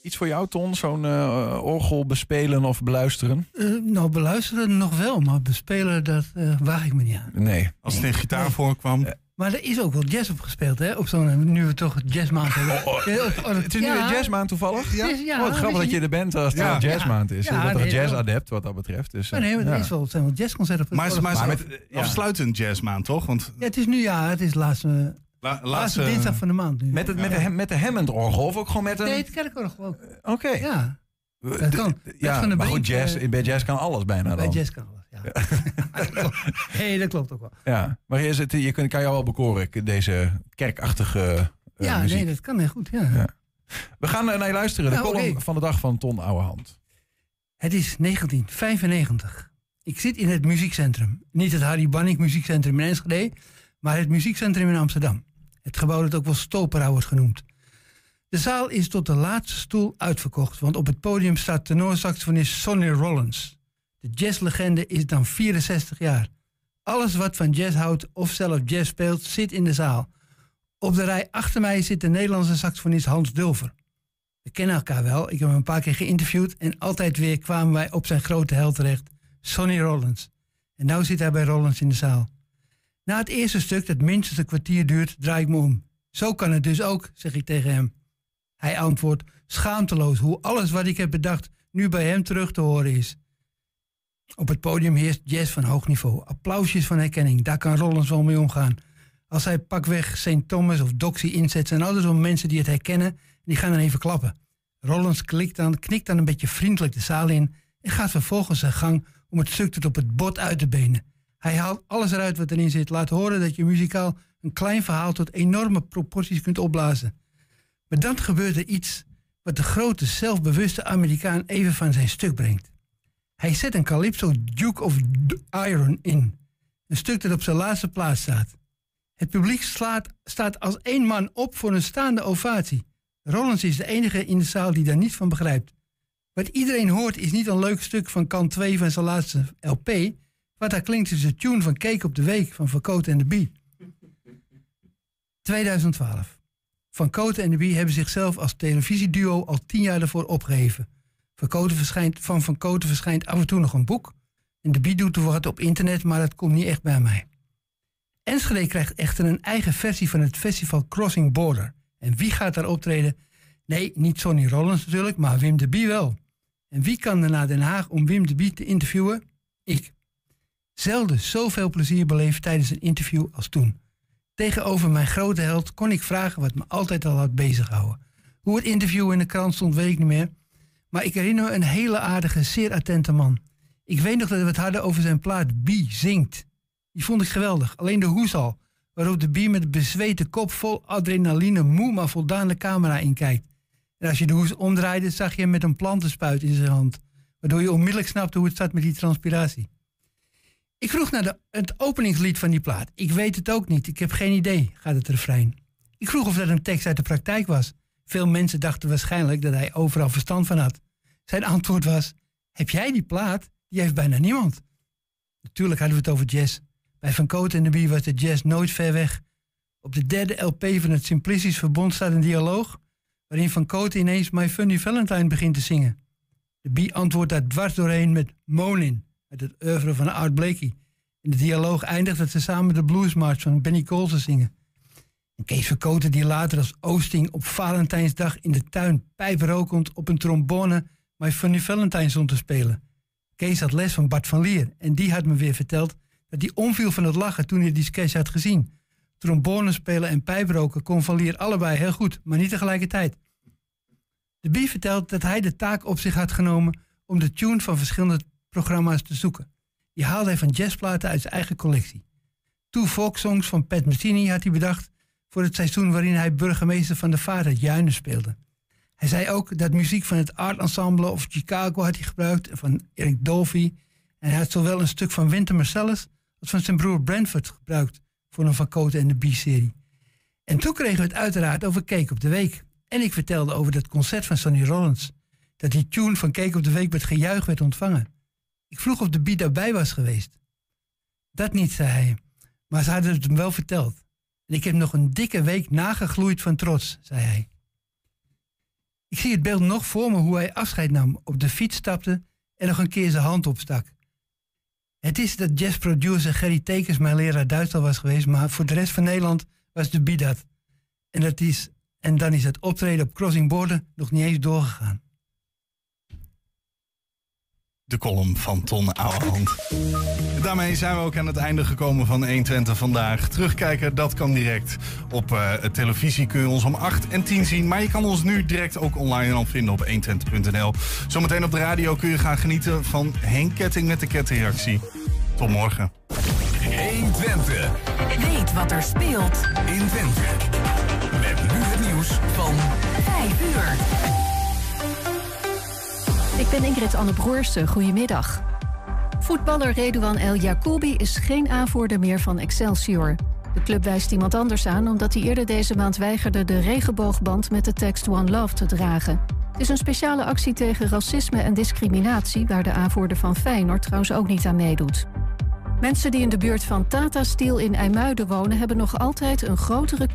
Iets voor jou, Ton? Zo'n eh, orgel bespelen of beluisteren? Eh, nou, beluisteren nog wel, maar bespelen, dat eh waag ik me niet aan. Nee. Als er een gitaar voorkwam. Maar er is ook wel jazz op gespeeld, hè? Op zo'n, nu we toch jazzmaand hebben. Ja, op- op- Het is nu ja. een jazzmaand toevallig? Ja. Het is- ja, oh, wat grappig dat je er bent als het Ja. een jazzmaand is. Ja, dat er een jazzadept wat dat betreft. Dus, Maar nee, maar er is wel, zijn wel jazzconcerten. het Maar, maar, Maar maar met- met, afsluitend jazzmaand, toch? Want Ja, het is nu, ja, het is laatste, la- laatste, dinsdag van de maand nu. Met, het, met, de, met de Hammond-orgel of ook gewoon met een... Nee, het kerkorgel ook. Oké. Ja, dat kan. Ja, Dat maar goed, jazz, eh, bij jazz kan alles bijna Bij dan. jazz kan alles, ja. Nee, dat klopt ook wel. Ja, maar is het, je kunt, kan jou wel bekoren, deze kerkachtige eh, Ja, muziek. nee, dat kan heel goed, ja. We gaan eh, naar je luisteren. De Nou, column van de dag van Ton Ouwehand. Het is 1995. Ik zit in het muziekcentrum. Niet het Harry Banning muziekcentrum in Enschede, maar het muziekcentrum in Amsterdam. Het gebouw dat ook wel Stopera wordt genoemd. De zaal is tot de laatste stoel uitverkocht, want op het podium staat tenorsaxofonist Sonny Rollins. De jazzlegende is dan 64 jaar. Alles wat van jazz houdt of zelf jazz speelt, zit in de zaal. Op de rij achter mij zit de Nederlandse saxofonist Hans Dulver. We kennen elkaar wel, ik heb hem een paar keer geïnterviewd en altijd weer kwamen wij op zijn grote held terecht, Sonny Rollins. En nu zit hij bij Rollins in de zaal. Na het eerste stuk, dat minstens een kwartier duurt, draai ik me om. Zo kan het dus ook, zeg ik tegen hem. Hij antwoordt schaamteloos hoe alles wat ik heb bedacht nu bij hem terug te horen is. Op het podium heerst jazz van hoog niveau. Applausjes van herkenning, daar kan Rollins wel mee omgaan. Als hij pakweg St. Thomas of Doxy inzet, zijn altijd wel mensen die het herkennen en die gaan dan even klappen. Rollins klikt dan, knikt dan een beetje vriendelijk de zaal in en gaat vervolgens zijn gang om het stuk tot op het bot uit te benen. Hij haalt alles eruit wat erin zit, laat horen dat je muzikaal een klein verhaal tot enorme proporties kunt opblazen. Maar dan gebeurt er iets wat de grote, zelfbewuste Amerikaan even van zijn stuk brengt. Hij zet een Calypso Duke of Iron in. Een stuk dat op zijn laatste plaats staat. Het publiek slaat, staat als één man op voor een staande ovatie. Rollins is de enige in de zaal die daar niet van begrijpt. Wat iedereen hoort is niet een leuk stuk van kant 2 van zijn laatste LP. Wat daar klinkt is de tune van Cake op de Week van Van en de Bee. 2012. Van Cote en de Bie hebben zichzelf als televisieduo al tien jaar daarvoor opgeheven. Van, verschijnt, van Van Cote verschijnt af en toe nog een boek. En de Bie doet wat op internet, maar dat komt niet echt bij mij. Enschede krijgt echter een eigen versie van het festival Crossing Border. En wie gaat daar optreden? Nee, niet Sonny Rollins natuurlijk, maar Wim de Bie wel. En wie kan er naar Den Haag om Wim de Bie te interviewen? Ik. Zelden zoveel plezier beleefd tijdens een interview als toen. Tegenover mijn grote held kon ik vragen wat me altijd al had bezighouden. Hoe het interview in de krant stond, weet ik niet meer. Maar ik herinner me een hele aardige, zeer attente man. Ik weet nog dat we het hadden over zijn plaat Bie zingt. Die vond ik geweldig. Alleen de hoes al, waarop de Bie met bezweten kop vol adrenaline moe maar voldaan de camera inkijkt. En als je de hoes omdraaide, zag je hem met een plantenspuit in zijn hand. Waardoor je onmiddellijk snapte hoe het zat met die transpiratie. Ik vroeg naar de, het openingslied van die plaat. Ik weet het ook niet, ik heb geen idee, gaat het refrein. Ik vroeg of dat een tekst uit de praktijk was. Veel mensen dachten waarschijnlijk dat hij overal verstand van had. Zijn antwoord was: Heb jij die plaat? Die heeft bijna niemand. Natuurlijk hadden we het over jazz. Bij Van Cote en de Bie was de jazz nooit ver weg. Op de derde LP van het Simplicisch Verbond staat een dialoog. waarin Van Cote ineens My Funny Valentine begint te zingen. De Bie antwoordt daar dwars doorheen met Monin uit het oeuvre van Art Blakey. In de dialoog eindigt dat ze samen de bluesmarch van Benny Colson zingen. En Kees Verkoten die later als Oosting op Valentijnsdag in de tuin pijprokend op een trombone My Funny Valentine stond te spelen. Kees had les van Bart van Lier en die had me weer verteld dat hij omviel van het lachen toen hij die sketch had gezien. Trombone spelen en pijproken kon Van Lier allebei heel goed, maar niet tegelijkertijd. De Bie vertelt dat hij de taak op zich had genomen om de tune van verschillende programma's te zoeken. Die haalde hij van jazzplaten uit zijn eigen collectie. Two folk songs van Pat Metheny had hij bedacht voor het seizoen waarin hij burgemeester van de uit Juinen speelde. Hij zei ook dat muziek van het Art Ensemble of Chicago had hij gebruikt, van Eric Dolphy. En hij had zowel een stuk van Winter Marcellus als van zijn broer Brentford gebruikt voor een Van Cote en de B-serie. En toen kregen we het uiteraard over Cake op de Week. En ik vertelde over dat concert van Sonny Rollins. Dat die tune van Cake op de Week met gejuich werd ontvangen. Ik vroeg of de Bie daarbij was geweest. Dat niet, zei hij. Maar ze hadden het hem wel verteld. En ik heb nog een dikke week nagegloeid van trots, zei hij. Ik zie het beeld nog voor me hoe hij afscheid nam, op de fiets stapte en nog een keer zijn hand opstak. Het is dat jazzproducer Gerry Tekens mijn leraar Duitsland was geweest, maar voor de rest van Nederland was de Bie dat. En, dat is, en dan is het optreden op Crossing Border nog niet eens doorgegaan de column van Ton Ouwehand. Daarmee zijn we ook aan het einde gekomen van 120 vandaag. Terugkijken, dat kan direct. Op uh, televisie kun je ons om 8 en 10 zien. Maar je kan ons nu direct ook online al vinden op 120.nl. Zometeen op de radio kun je gaan genieten van Henk Ketting met de kettingreactie. Tot morgen. 120. Weet wat er speelt in Twente. Met nu het nieuws van 5 uur. Ik ben Ingrid Anne Broersen. Goedemiddag. Voetballer Redouan El Jacoubi is geen aanvoerder meer van Excelsior. De club wijst iemand anders aan omdat hij eerder deze maand weigerde de regenboogband met de tekst One Love te dragen. Het is een speciale actie tegen racisme en discriminatie waar de aanvoerder van Feyenoord trouwens ook niet aan meedoet. Mensen die in de buurt van Tata Steel in IJmuiden wonen... hebben nog altijd een grotere